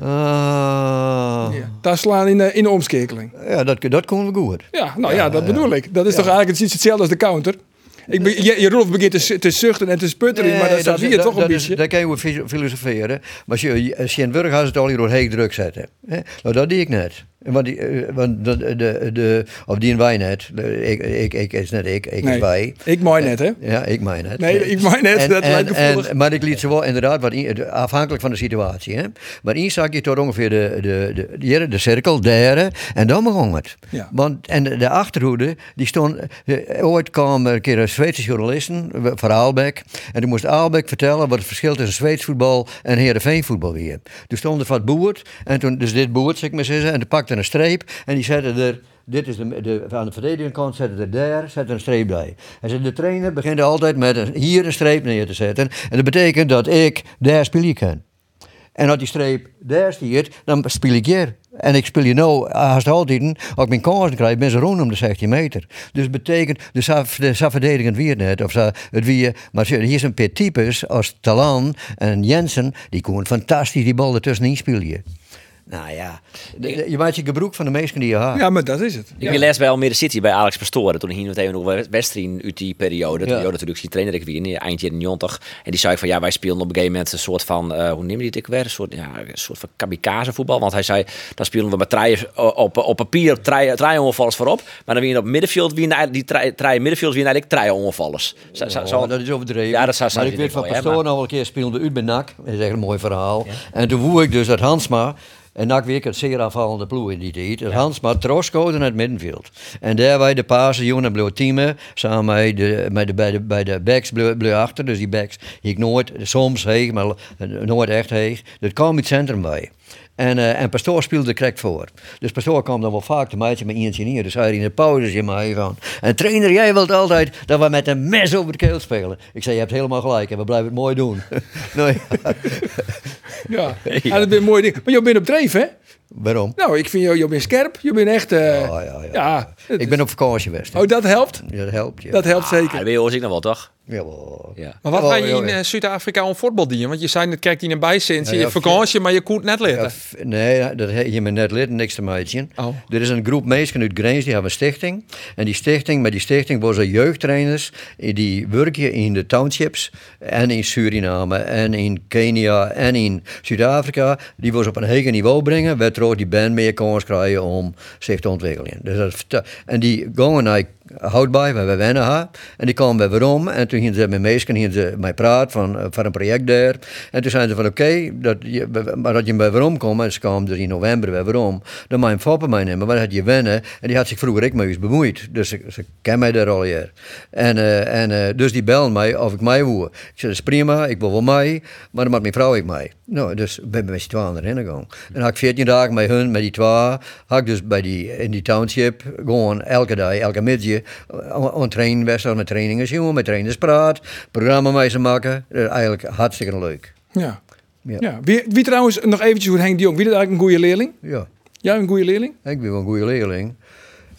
Ja. Daar slaan in de, in de omschakeling. ja, dat, dat komen we goed. Ja, nou ja, dat bedoel ik. Dat is toch eigenlijk iets hetzelfde als de counter. Ik be, je, je Rolf begint te, te zuchten en te sputteren, maar dat staat is- hier toch een dat is- beetje. Daar kan je filosoferen. Maar als je, als je in Burg gaat het al hier door druk zetten. Hè? Nou, dat deed ik net. Want, die, eh, want de, de, de, of die en wij net. Ik, ik, ik is net ik, ik Nee, is wij. ik mooi net, hè? Ja, ik mijn het. Nee, ik mijn het, dat lijkt gevoelig. en, Maar ik liet ze wel inderdaad, wat in- afhankelijk van de situatie. Hè. Maar één zag je tot ongeveer de, de, de, de, cirkel, daar, en dan begon het. Ja. Want, en de, de achterhoede, die stond, eh, ooit kwam een keer een Zweedse journalisten van Aalbeck. En die moest Aalbeck vertellen wat het verschil tussen Zweeds voetbal en Heerenveen voetbal weer. Toen stond er wat boert, en toen, dus dit boert, zeg ik maar zeggen, en die pakte een streep en die zette er... Dit is de, aan de verdedigende kant, zet er daar, een streep bij. En de trainer begint altijd met hier een streep neer te zetten. En dat betekent dat ik daar spelen kan. En als die streep daar stiert, dan speel ik hier. En ik speel je nou, haast altijd, als ik mijn kansen krijg, ben ze rond om de 16 meter. Dus het betekent, de zo verdedigend weer net, of zo, het wie, maar hier zijn een types als Talan en Jensen, die kunnen fantastisch die bal ertussenin spelen. Nou ja, de- de- je maakt je gebroek van de meesten die je haat. Ja, maar dat is het. Ik ben les bij Almere City bij Alex Pastoren. Toen hier meteen nog wedstrijd uit die periode. Toen Ja. ja. natuurlijk die trainer ik weer in eind jaren 90. En die zei van ja, wij speelden op een gegeven moment een soort van, eh, hoe neem je dit ik weer? Een soort, ja, een soort van kamikaze voetbal. Want hij zei, dan speelden we met treien op, op papier treien treien onvallers voorop. Maar dan weer op middenveld, wie die treien treien middenveld, wie eigenlijk treien onvallers. Zo, zo, zo- Oh, dat is overdreven. Ja, dat zou- zou maar ik weet van ja, nog wel een keer speelde uit bij NAC. Dat is echt een mooi verhaal. En toen woe ik dus dat Hansma... En NAC weer het zeer afvallende ploeg in die tijd. Dat Hansma Troskoden naar het middenveld. En daar wij de Pasen, jongen bleef teamen. Samen met de, met de, bij, de, bij de backs bleef, bleef achter. Dus die backs, ik nooit, soms heeg, maar nooit echt heeg. Dat kwam in het centrum bij. En, eh, en Pastoor speelde correct voor. Dus Pastoor kwam dan wel vaak te meidje met neer. Dus hij in de pauze mij van. En trainer, jij wilt altijd dat we met een mes over de keel spelen. Ik zei, je hebt helemaal gelijk en we blijven het mooi doen. nou ja, Ja, ja. dat is een mooi ding. Maar je bent op dreef, hè? waarom? Nou, ik vind jou, je bent scherp. Je bent echt... eh, Ja, ja, ja. ja, Ik ben op vakantie geweest. Oh, dat helpt? Ja, dat helpt je. Dat helpt Ah, zeker. dat weet je nog wel, toch? Jawel. Ja. Maar wat ga je in eh, Zuid-Afrika om voetbal dienen? Want je zei net, kijk die naar bij sinds Ja, je ja, vakantie, maar je koet net f- nee, dat heb je me net lid, niks te maken. Oh. Er is een groep mensen uit Grens, die hebben een stichting. En die stichting, met die stichting worden ze jeugdtrainers. eh, Die werken in de townships. En in Suriname, en in Kenia, en in Zuid-Afrika. Die worden ze op een hoger niveau brengen. Waardoor die band meer kans krijgen om zich te ontwikkelen. Dus dat, en die gaan naar houdbaar, waar we wennen haar. En die kwamen bij waarom. En toen gingen ze met meesken gingen ze mij praten van, eh, van een project daar. En toen zeiden ze van oké, dat je, maar dat je bij waarom komt. En ze kwamen dus in november bij waarom. Dan mijn foppen mij nemen, maar dat had je wennen. En die had zich vroeger ik mee eens bemoeid. Dus ze, ken mij daar al. En, eh, en eh, dus die belde mij of ik mij woe. Ik zei, dat is prima, ik wil wel mee. Maar dan maakt mijn vrouw ik mee. Nou, dus ik ben met z'n tweeën erin gegaan. En had ik 14 dagen met hun, met die twee. Had ik dus bij die, in die township gewoon elke dag, elke middag aan trainen wedstrijd met trainingen jongen, met trainers praat, programma mee maken. Eh, Eigenlijk hartstikke leuk. Ja. Ja. ja. Wie, wie trouwens, nog eventjes hoe Henk de Jong. Wie is eigenlijk een goede leerling? Ja, Jij een goede leerling? Henk ben wel een goede leerling.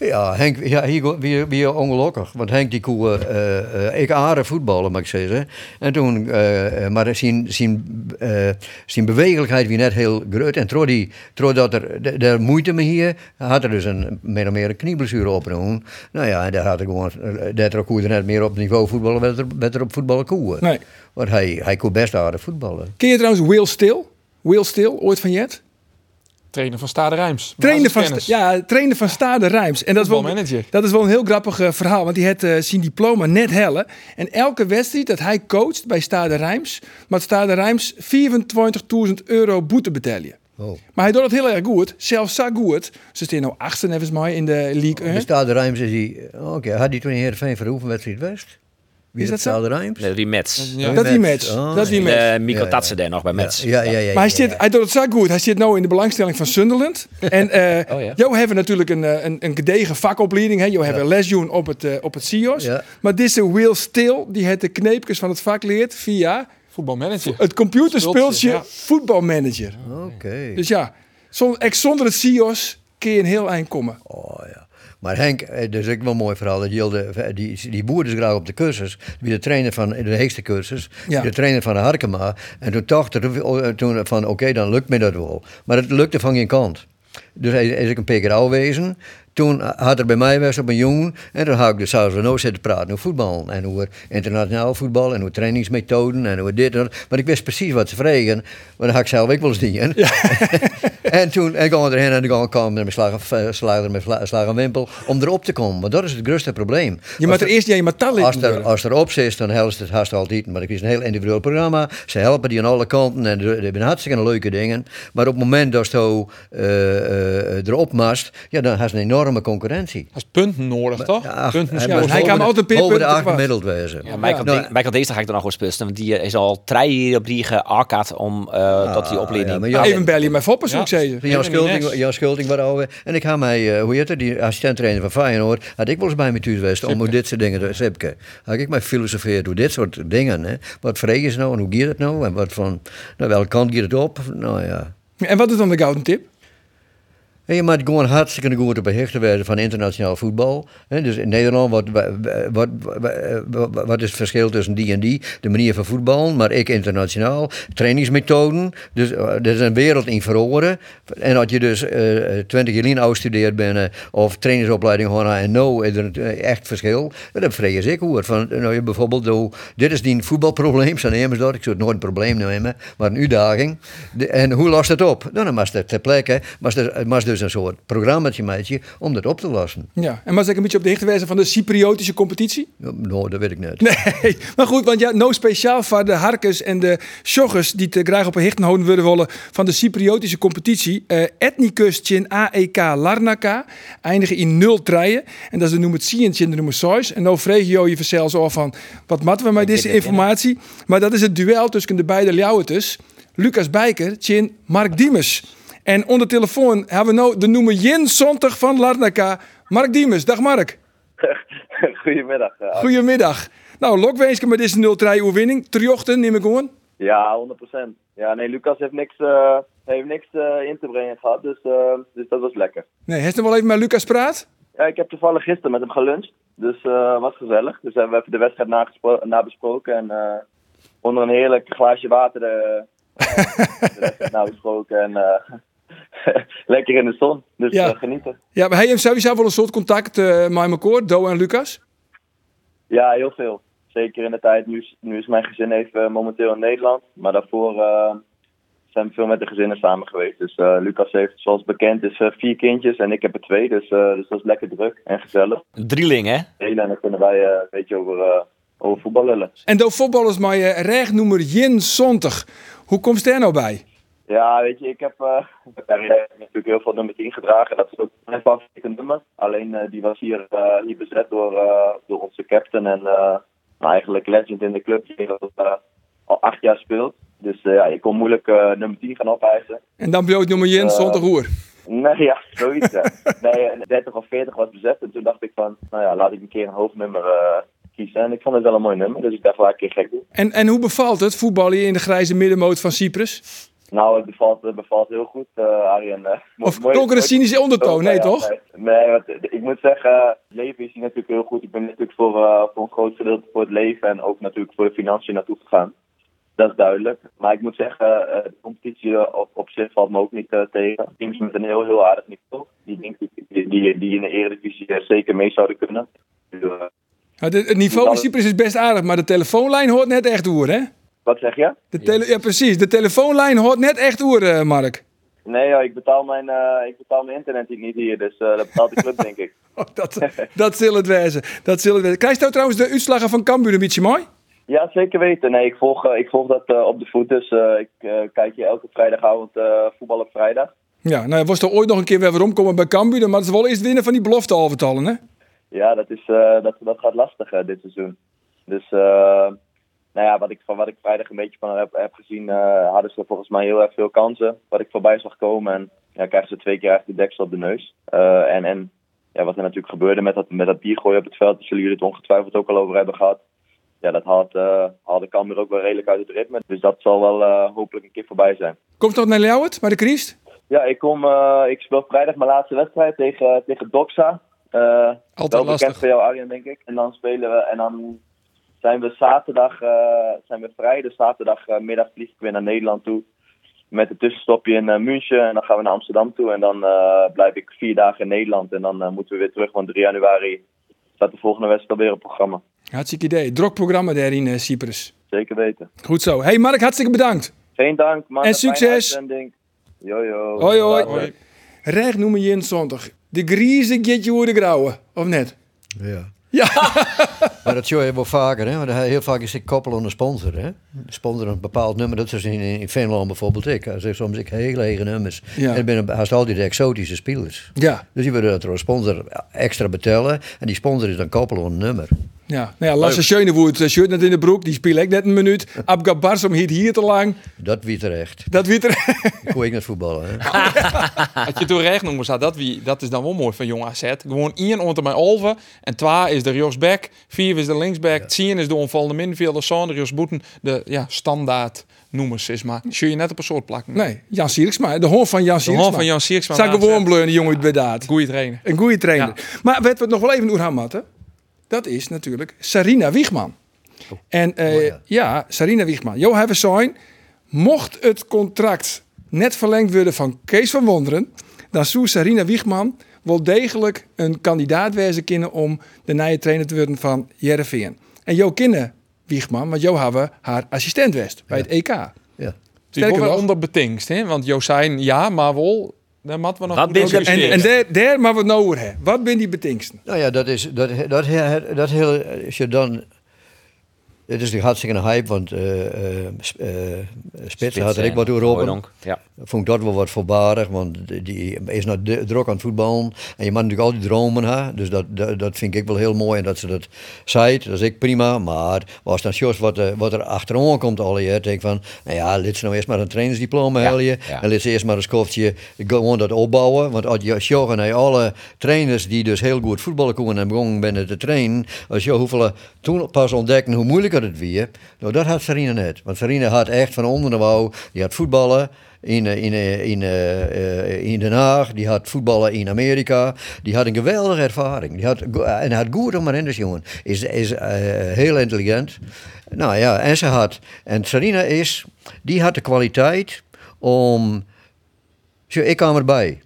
Ja, Henk, ja, hier weer, weer ongelukkig. Want Henk die koe, eh, eh, ik aardig voetballen, mag ik zeggen. En toen, eh, eh, maar zijn, zijn, eh, zijn bewegelijkheid wie net heel groot. En trots die, trots dat er, de- de moeite mee hier, had er dus een, meer of meer een knieblessure opgenomen. Nou ja, en daar had ik gewoon, eh, dat er koe er net meer op niveau voetballen, werd er, werd er op voetballen koe. Nee. Want hij, hij kon best aardig voetballen. Ken je trouwens Will Still? Will Still, ooit van Jet? Trainer van Stade Rijms. Trainer van, ja, trainer van Stade Rijms. En dat is, wel, dat is wel een heel grappig eh, verhaal. Want die had eh, zijn diploma net hellen. En elke wedstrijd dat hij coacht bij Stade Rijms... moet Stade Rijms 24.000 euro boete betalen. Oh. Maar hij doet het heel erg goed. Zelfs zo goed. Ze staan nou achtste, nevens mij, in de League 1. De Stade Rijms is hij, oké, had hij toen in Heerenveen voor hoeveel wedstrijd West? Wie Is dat dat zo? Stade Rijms? De Remets. Ja. dat die Mets. match. Oh, dat die match. De Mico Ja, ja. Nog bij Mets. Ja, ja, ja. ja, Maar hij, ja, zit, hij doet het zo goed. Hij zit nu in de belangstelling van Sunderland. En eh Oh ja. jou hebben natuurlijk een, eh, een, een gedegen vakopleiding. Hè. Jou hebben lesjoen op het, eh, op het CIO's. Ja. Maar deze Will Still, die het de kneepjes van het vak leert via Voetbalmanager. het computerspeeltje voetbalmanager. Oké. Dus ja, zonder het CIO's kun je een heel eind komen. Oh ja. Maar Henk, eh, dat is ook wel een mooi verhaal. Dat Jilde, die, die boer is graag op de cursus. Wie de trainer van de heegste cursus. Ja. De trainer van de Harkema. En toen dacht er toen van oké, dan lukt me dat wel. Maar het lukte van geen kant. Dus hij is ik een paar keer afwezen. Toen had er bij mij was op een jongen. En toen had ik dus zelfs nog zitten praten over voetbal. En over internationaal voetbal. En over trainingsmethoden. En over dit en dat. Maar ik wist precies wat ze vregen. Maar dan had ik zelf ook wel eens dingen. en toen en kwam we erheen en dan kwam met slagen, met vla- slagen wimpel. Om erop te komen. Want dat is het grootste probleem. Je moet er eerst je moet talent Als er, als er op zit, dan helpt het haast altijd. Maar het is een heel individueel programma. Ze helpen die aan alle kanten en er zijn hartstikke leuke dingen. Maar op het moment dat je eh, eh, erop mast, ja, dan je een enorme concurrentie. Dat is punten nodig, toch? Ja, punten hij ja, hij kan de- altijd een paar boven de punten acht gemiddeld wezen. Ja, Michael, Nou, Ding- Michael Deester ga ik er nog wel speelsten. Want die eh, is al drie jaar op die geakkerd om eh tot die ja, opleiding. ja, Even bellen je mij foppen, zou ik Ja. zeggen. Jan Schulting. Jan Schulting was al. En ik ga mij, eh, hoe heet het, die assistent-trainer van Feyenoord, had ik wel eens bij me thuis geweest om dit soort dingen te Sipke. Had ik mij filosofeerd door dit soort dingen. Hè. Wat vregen ze nou en hoe gaat het nou? En wat van, nou, welke kant gaat het op? Nou ja. En wat is dan de gouden tip? Je moet gewoon hartstikke goed op de hechte werden van internationaal voetbal. Dus in Nederland, wat, wat, wat, wat is het verschil tussen die en die? De manier van voetbal, maar ik internationaal. Trainingsmethoden, dus uh, er is een wereld in verloren. En als je dus uh, 20 jaar oud studeert bent of trainingsopleiding gewoon en no, is er echt verschil. Dat vrees ik hoor. Van, nou, je bijvoorbeeld, oh, dit is die voetbalprobleem, nemen dat. Ik zou het nooit een probleem nemen, maar een uitdaging. De, en hoe lost het op? Nou, dan was er ter plekke, er was dus een soort programmaatje meidje om dat op te lossen. Ja, en was ik een beetje op de hichte wijze van de Cypriotische competitie? Nou, dat weet ik niet. Nee, maar goed, want ja, no speciaal voor de harkers en de sjoggers die te graag op een hichten houden willen willen van de Cypriotische competitie. Uh, Ethnicus in AEK Larnaca eindigen in 0 treien. En dat is de nummer 10 in de nummer 6. En nou vreeg je je zelfs al van, wat matten we met deze informatie? Maar dat is het duel tussen de beide Ljouweters. Lucas Bijker, Chin, Mark Diemers. En onder telefoon hebben we nou de noemer Jin Zontig van Larnaca. Mark Diemers. Dag Mark. Goedemiddag. Uh, Goedemiddag. Nou, Lokweensken met deze 0-3 overwinning. Triochten, neem ik gewoon. Ja, 100%. Ja, nee, Lucas heeft niks, uh, heeft niks uh, in te brengen gehad, dus, dus dat was lekker. Nee, heeft hij wel even met Lucas praat? Ja, ik heb toevallig gisteren met hem geluncht, dus was gezellig. Dus hebben we even de wedstrijd nabesproken en onder een heerlijk glaasje water de, de wedstrijd nabesproken en lekker in de zon. Dus Ja. uh, genieten. Ja, maar hij heeft sowieso wel een soort contact uh, met elkaar, Do en Lucas? Ja, heel veel. Zeker in de tijd. Nu is, nu is mijn gezin even uh, momenteel in Nederland. Maar daarvoor uh, zijn we veel met de gezinnen samen geweest. Dus uh, Lucas heeft, zoals bekend, is, uh, vier kindjes en ik heb er twee. Dus, uh, dus dat is lekker druk en gezellig. Een drieling, hè? En dan kunnen wij uh, een beetje over, uh, over voetbal lullen. En de voetballers maar je recht noemer Jin Zontig. Hoe komt er nou bij? Ja, weet je, ik heb, uh, natuurlijk heel veel nummer 10 gedragen. Dat is ook mijn favoriete nummer. Alleen uh, die was hier, uh, hier bezet door, door onze captain en eigenlijk legend in de club die al acht jaar speelt. Dus ja, ik kon moeilijk nummer 10 gaan opeisen. En dan bloot nummer Jens zonder roer? Nee, ja, zoiets. nee, 30 of 40 was bezet. En toen dacht ik van, nou ja, laat ik een keer een hoofdnummer kiezen. En ik vond het wel een mooi nummer, dus ik dacht wel een keer gek doen. En, en hoe bevalt het voetballen in de grijze middenmoot van Cyprus? Nou, het bevalt, het bevalt heel goed, uh, Arjen. Uh, of klonk er een cynische ondertoon, nee, ja, toch? Nee, nee ik moet zeggen, het leven is hier natuurlijk heel goed. Ik ben natuurlijk voor, uh, voor een groot gedeelte voor het leven en ook natuurlijk voor de financiën naartoe gegaan. Dat is duidelijk. Maar ik moet zeggen, de competitie op, op zich valt me ook niet tegen. Teams met een heel, heel aardig niveau. Die denk ik, die, die, die in de eredivisie zeker mee zouden kunnen. Dus, het, het niveau in Cyprus is best aardig, maar de telefoonlijn hoort net echt oer, hè? Wat zeg je? De tele ja, precies. De telefoonlijn hoort net echt oer, uh, Mark. Nee, ja, ik, betaal mijn, uh, ik betaal mijn internet niet hier, dus uh, dat betaalt de club, denk ik. Oh, dat, dat zal het wezen. Dat zal het wezen. Krijg je nou trouwens de uitslagen van Cambuur een beetje mooi? Ja, zeker weten. Nee, ik volg, ik volg dat op de voet, dus ik kijk je elke vrijdagavond voetbal op vrijdag. Ja, nou, was er ooit nog een keer weer rondkomen bij Cambuur, maar het is wel eerst winnen van die belofte alvertallen, hè? Ja, dat, is, dat, dat gaat lastig dit seizoen. Dus nou ja, wat ik, van wat ik vrijdag een beetje van heb, heb gezien, uh, hadden ze volgens mij heel erg veel kansen. Wat ik voorbij zag komen. En ja, krijgen ze twee keer echt de deksel op de neus. Uh, en en ja, wat er natuurlijk gebeurde met dat, met dat biergooien op het veld, daar zullen jullie het ongetwijfeld ook al over hebben gehad. Ja, dat haalt, uh, haalde Cambuur ook wel redelijk uit het ritme. Dus dat zal wel hopelijk een keer voorbij zijn. Komt dat naar Ljouwert, bij de Kriest? Ja, ik, kom, ik speel vrijdag mijn laatste wedstrijd tegen, tegen Doxa. Altijd wel lastig. bekend voor jou, Arjen, denk ik. En dan spelen we en dan zijn we zaterdag uh, zijn we vrij. Dus zaterdagmiddag uh, vlieg ik weer naar Nederland toe. Met een tussenstopje in uh, München. En dan gaan we naar Amsterdam toe. En dan blijf ik vier dagen in Nederland. En dan moeten we weer terug. Want 3 januari staat de volgende wedstrijd alweer op programma. Hartstikke idee. Drok programma daar in Cyprus. Zeker weten. Goed zo. Hey Mark, hartstikke bedankt. Geen dank, man. En succes. Hoi, hoi. hoi. Recht noemen je in zondag. De griezen get je de grauwe, of net? Ja. Ja. maar dat zie je wel vaker, hè? Want heel vaak is het koppelen aan een sponsor, hè? Sponsor een bepaald nummer, dat is in, in Finland bijvoorbeeld ik. Ik soms ik heel lege nummers. Ja. En ben haast altijd de exotische spelers. Ja. Dus die willen dat door een sponsor extra betalen. En die sponsor is dan koppelen aan een nummer. Ja, nou ja, Lasse Schönewoert, uh, shirt net in de broek, die speel ik net een minuut. Abgab Barsom hield hier te lang. Dat wie terecht. Dat wie er. Ik kon ik net voetballen. Hè? Als je toen recht noemen dat, wie, dat is dan wel mooi van jong AZ. Gewoon één onder mijn olven. En twee is de rechtsback. Vier is de linksback. Tien is de onvallende middenvelder. Sander Jos Boeten. De ja, standaard noemers is maar. Zul je net op een soort plakken. Nee, Jan Sierksma. De hoorn van Jan De Sierksma. hoorn van Jan Sierksma. Zag gewoon bleu die jongen uit Bedaat. Goeie trainer. Een goede trainer. Maar wat we nog wel even matten, dat is natuurlijk Sarina Wiegman. en eh, mooi, ja. ja. Sarina Wiegman. Jo, hebben zijn, mocht het contract net verlengd worden van Kees van Wonderen, dan zou Sarina Wiegman wel degelijk een kandidaat wezen kunnen om de nieuwe trainer te worden van Jereveen. En Jo kennen Wiegman, want Jo hebben haar assistent west bij het EK. Ja. Die Sterker wel onder betingst, hè? Want Josijn, ja, maar wel. Daar moeten we nog Wat over En, en daar, daar maar wat nou over hebben. Wat ben die betingsten? Nou ja, dat is dat, dat, dat, dat hele. Als je dan. Het is natuurlijk hartstikke een hype, want eh eh, eh, Spits had er ik wat door op. Hooydonk, Ja. Vond ik dat wel wat voorbarig, want die- is nou druk aan het voetballen. En je moet natuurlijk al die dromen hebben. Dus dat, dat, dat vind ik wel heel mooi. En dat ze dat zei, dat is ik prima. Maar als dan Jos wat, wat er achteraan komt al je denk van... Nou ja, laat ze nou eerst maar een trainersdiploma halen. ja. En laat ze eerst maar een skoftje gewoon dat opbouwen. Want als je sjoggen naar alle trainers die dus heel goed voetballen kunnen en begonnen binnen te trainen. Als je hoeveel toen pas ontdekken hoe Nou, dat had Sarina net. Want Sarina had echt van onder de wouw, die had voetballen. In, eh, in, eh, in, eh, in Den Haag, die had voetballen in Amerika. Die had een geweldige ervaring. Die had, en had goed om dus jongen. Is, is heel intelligent. Nou ja, en ze had. En Sarina is, die had de kwaliteit om. Ik kwam erbij.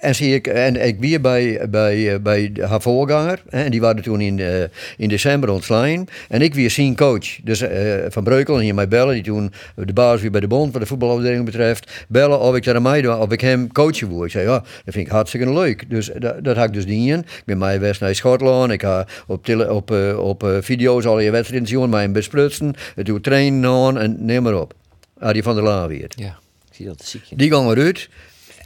En, zie ik, en ik weer bij, bij, eh, bij haar voorganger. Hè, en die waren toen in, eh, in december ontslaan. En ik weer zien coach. Dus eh, Van Breukel en hier mij bellen. Die toen de baas weer bij de bond, wat de voetbalafdeling betreft. Bellen of ik daar aan mij doe, of ik hem coachen wil. Ik zei, ja, dat vind ik hartstikke leuk. Dus dat, dat had ik dus niet in. Ik ben mij best naar Schotland. Ik ga op, tele, op, op video's al je wedstrijden zien. Mij besprutsen. Het doe trainen aan en neem maar op. Adi van der Laan weer. ja. Ik zie dat ziekje. Die gaan we uit.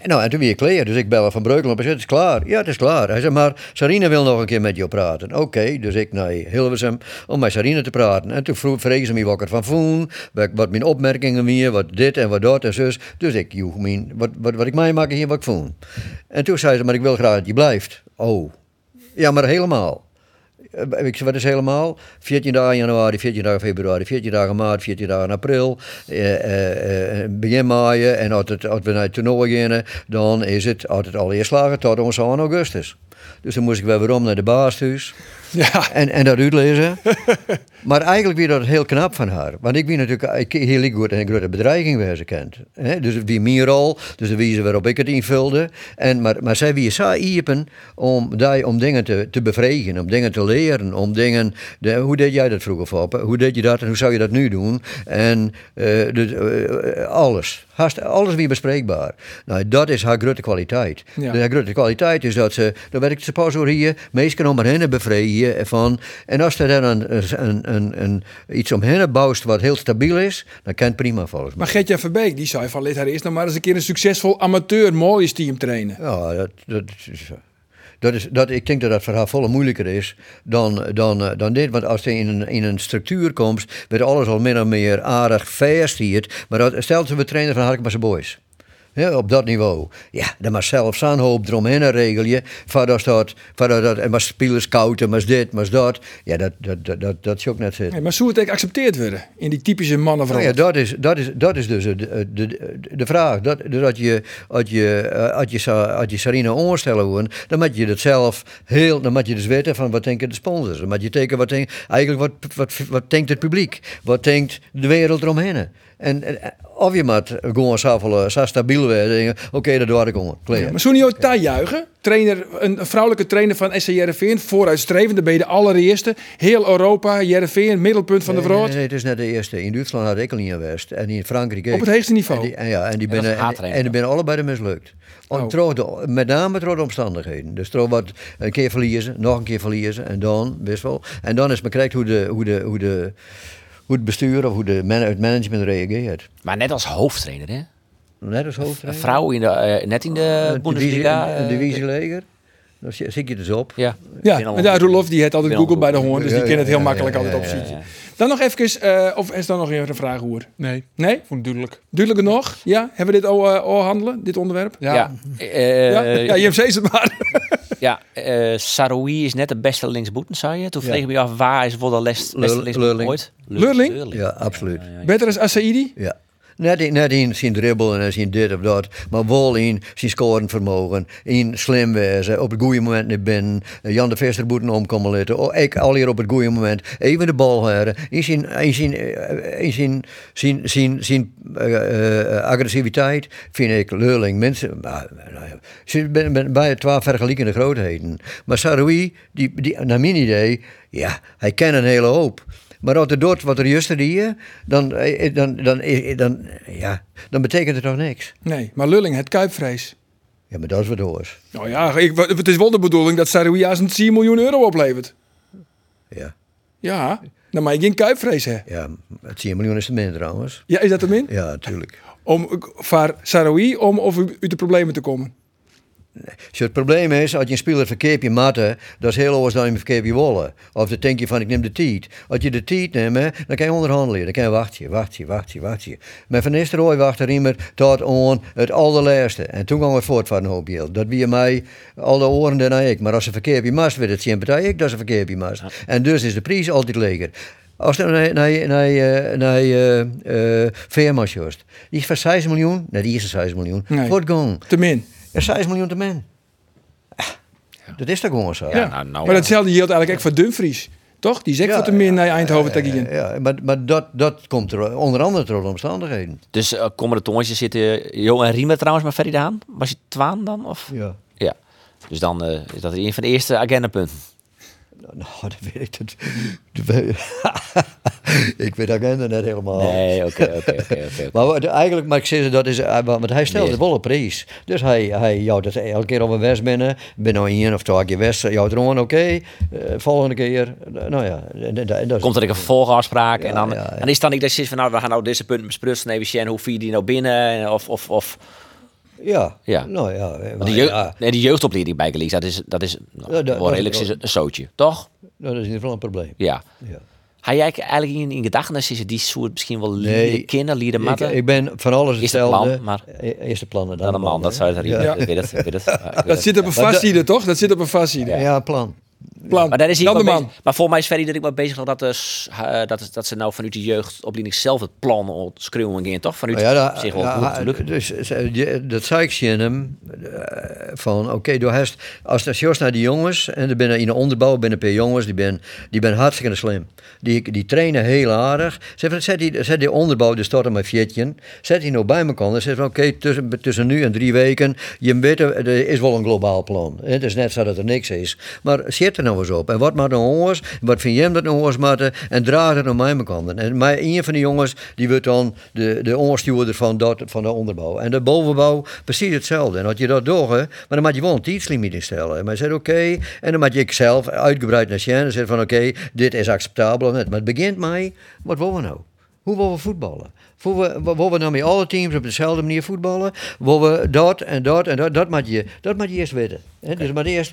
Nou, en toen weer klaar. Dus ik bel van Breukelen op en het is klaar. Ja, het is klaar. Hij zei, maar Sarine wil nog een keer met jou praten. Oké, dus ik naar Hilversum om met Sarine te praten. En toen vroeg, ze me wat ik ervan vond, wat, mijn opmerkingen weer, wat dit en wat dat en zus. Dus ik joeg mijn, wat, wat, wat ik mij maak hier, wat ik vond. En toen zei ze, maar ik wil graag dat je blijft. Oh, ja, maar helemaal. Eh, Ik zei, wat is helemaal? 14 dagen januari, 14 dagen februari, 14 dagen maart, 14 dagen april, eh, eh, eh, begin mei. En als, het, als we naar het toernooi gaan, dan is het altijd al eerst slagen tot ons aan augustus. Dus dan moest ik weer weer om naar de baas thuis. Ja. En, en dat uitlezen. maar eigenlijk weer dat heel knap van haar. Want ik ben natuurlijk ik, heel goed een grote bedreiging waar ze kent. Dus wie meer rol, dus de wijze waarop ik het invulde. En, maar, maar zij wie zo iepen om, die, om dingen te, te bevredigen, om dingen te leren, om dingen. De, hoe deed jij dat vroeger, Foppe? Hoe deed je dat en hoe zou je dat nu doen? En eh, dus, eh, alles. Haast, alles weer bespreekbaar. Nou, dat is haar grote kwaliteit. Ja. De grote kwaliteit is dat ze, werkt ze pas over hier, mensen om haar heen bevredigen van. En als er dan een, een, een, een, iets om hen bouwt wat heel stabiel is, dan kan het prima volgens mij. Maar Gertjan Verbeek, die zei van, let haar eerst nog maar eens een keer een succesvol amateur mooie team trainen. Ja, dat, dat, is, dat is, dat, ik denk dat dat voor haar volle moeilijker is dan, dan, eh, dan dit. Want als je in een, in een structuur komt, wordt alles al min of meer aardig vast hier. Maar dat, stel ze we trainen van Harkema's Boys. Ja, op dat niveau. Ja, dan maar zelf zo'n hoop eromheen regel je. Voordat dat, voordat dat, en maar spelers kouden, maar dit, maar dat. Ja, dat, dat, dat, dat, dat is ook net zitten. Nee, maar zou het ook geaccepteerd worden in die typische mannenvrouw? Nou ja, dat is, dat is, dat is dus de, de, de, de vraag. Dat, dus als je, als je, eh, als je, Sa- als je Sarina onstellen wil, dan moet je het zelf heel, dan moet je dus weten van wat denken de sponsors. Dan moet je tekenen wat denk, eigenlijk wat, wat, wat denkt het publiek, wat denkt de wereld eromheen. En, en of je moet gewoon zo, veel, zo stabiel denken, oké, dat doe ik gewoon. Klaar. Ja, maar juichen? Trainer, een, vrouwelijke trainer van SC Jereveen, vooruitstrevend, dan ben je de allereerste. Heel Europa, Jereveen, middelpunt van de wereld. Nee, nee, het is net de eerste. In Duitsland had ik al niet geweest. En in Frankrijk ook. Op het hoogste niveau. En die, en ja, en die binnen, en, haattrainer. en die binnen allebei de mislukt. Om- Oh. de- met name door de omstandigheden. Dus trouw wat een keer verliezen, nog een keer verliezen. En dan, best wel. En dan is men kijkt hoe, de, hoe, de, hoe, de, hoe het bestuur of hoe de man, het management reageert. Maar net als hoofdtrainer, hè? Net als Een hoofdtrainer. vrouw in de, eh, net in de Een Bundesliga. Een eh, divisieleger. Dan je dus op. Ja. Ja, en daar Roelof die heeft altijd Google bij de hoorn, dus die Ja, kent het heel ja, makkelijk ja, altijd ja, op ja, ziet. ja. Dan nog even, eh, of is er nog even een vraag hoor? Nee, Nee? vond duidelijk. Duidelijk nog? Ja? Hebben we dit al, eh, al handelen, dit onderwerp? Ja. Ja, eh, Ja, ja je hebt het maar. ja eh, Saroui is net de beste linksboeten, zei je. Toen Ja. vreeg ik me af, waar is wel de les- beste ooit? Leurling? Ja, absoluut. Beter als Asaidi? Ja. Net, in- net in zijn dribbel en zijn dit of dat, maar wel in zijn scoren vermogen, in slim wezen, op het goede moment naar binnen, eh, Jan de Vester moeten omkomen laten, oh, ik al hier op het goede moment, even de bal heren, in zijn, in zijn, eh, in zijn, zijn, zijn, zijn eh, agressiviteit vind ik Leurling mensen, nou ze ben bij twee vergelijkende grootheden, maar Saroui, die, die, naar mijn idee, ja, hij kent een hele hoop. Maar als er doet wat er juist hier, dan, eh, dan, dan, dan, dan, ja, dan betekent het toch niks. Nee, maar Lulling, het kuipvrees. Ja, maar dat is wat hoors. Nou ja, ik, het is wel de bedoeling dat Saroui als een 10 miljoen euro oplevert. Ja, Ja, dan mag je geen kuipvrees hebben. ja het 10 miljoen is te min trouwens. Ja, is dat hem in? Ja, natuurlijk. Om voor Saroui, om of u uit de problemen te komen. Als het probleem is, als je een speler verkeerd je matten, dat is heel anders dan je verkeerd je wollen. Of dan denk je van, ik neem de tijd. Als je de tijd neemt, dan kan je onderhandelen. Dan kan je wachten, wachten, wachten, wachten. Maar Van Nistelrooy wachtte Riemer tot aan het allerlaatste. En toen kwam het voort van een hoop geld. Dat wie mij al de oren daarna ik. Maar als ze verkeerd je mast, werd het geen partij ik dat ze verkeerd je mast. En dus is de prijs altijd leger. Als je naar, naar, naar, eh, naar uh, uh, Veermans juist. Die is van 6 miljoen. Nee, die is van 6 miljoen. Nee. Wordt. Te min. Er 6 miljoen te min. Ah, Dat is toch gewoon zo. Ja, nou, nou, maar datzelfde geldt eigenlijk echt voor Dumfries. Toch? Die zegt Ja, wat te min naar Eindhoven te gaan. Ja, ja, maar, maar dat, dat komt er onder andere door de omstandigheden. Dus uh, komende toontjes zitten Jo en Riemer trouwens met Ferry Daan. Was je twaan dan? Of? Ja. Ja. Dus dan uh, is dat een van de eerste agendapunten. Nou, dat weet ik. Dat, dat weet, ik weet de agenda net helemaal. Nee, oké, oké, oké. Maar wat, eigenlijk, maar ik zeg, dat is, eh, want hij stelde nee. wel een prijs. Dus hij, hij jouwt het elke keer op een west binnen. Ben nou één of twee keer west, jouwt er gewoon oké. Uh, volgende keer, nou ja. Dat, dat Komt er een vervolgafspraak Ja, en dan, ja, ja. en is dan niet dat van nou, we gaan nou deze punten besprutsen even zien hoe vier die nou binnen of, of, of ja, ja. nou ja. Die, jeugd, ja. nee, die jeugdopleiding bij Gelies, dat is, dat is nou, Ja, dat- wel dat- redelijk dat- een, zootje, toch? Nou, dat is in ieder geval een probleem. Ja. Ja. Had jij eigenlijk in, in gedachten ze die soort misschien wel Nee, kennen, leren Ik, matten? ik ben van alles Eerste hetzelfde. plan, maar- E- Eerste plannen, dan dan een man, dat zou het ja. weet het, weet het. Dat zit op een fastside, toch? Dat zit op een fastside. Ja, een plan. Plan. Maar, daar is hij de man. maar volgens mij is Ferry dat ik maar bezig was dat, dus, eh, dat, dat ze nou vanuit de jeugdopleiding zelf het plan schreeuwen gaan, toch? Vanuit Nou ja, dat, zich wel ja, dus, eh, je- dat zei ik je hem. van oké, door hast, als dat juist naar die jongens, en er binnen in de onderbouw binnen een paar jongens, die ben, die ben hartstikke slim. Die, die trainen heel aardig. Van, zet, die, zet die onderbouw, dus tot aan mijn fietje, zet die nou bij elkaar. Dan zeg van oké, tussen, tussen nu en drie weken, je weet, er is wel een globaal plan. Het is net zo dat er niks is. Maar zet er nou eens op. En wat maakt nou jongens? Wat vind jij dat nou jongens? En draag het naar mijn kant. En mij, een van die jongens, die wordt dan de, de onderstuurder van, dat, van de onderbouw. En de bovenbouw, precies hetzelfde. En als je dat doet, maar dan moet je wel een tijdslimiet instellen. En maar zegt oké, en dan moet je zelf uitgebreid naar Sjen en zeggen van oké, dit is acceptabel. of. Maar het begint mij, wat willen we nou? Hoe willen we voetballen? Willen we, nou met alle teams op dezelfde manier voetballen? Willen we dat en dat en dat? Dat moet je, dat moet je eerst weten. Hè? Dus maar eerst,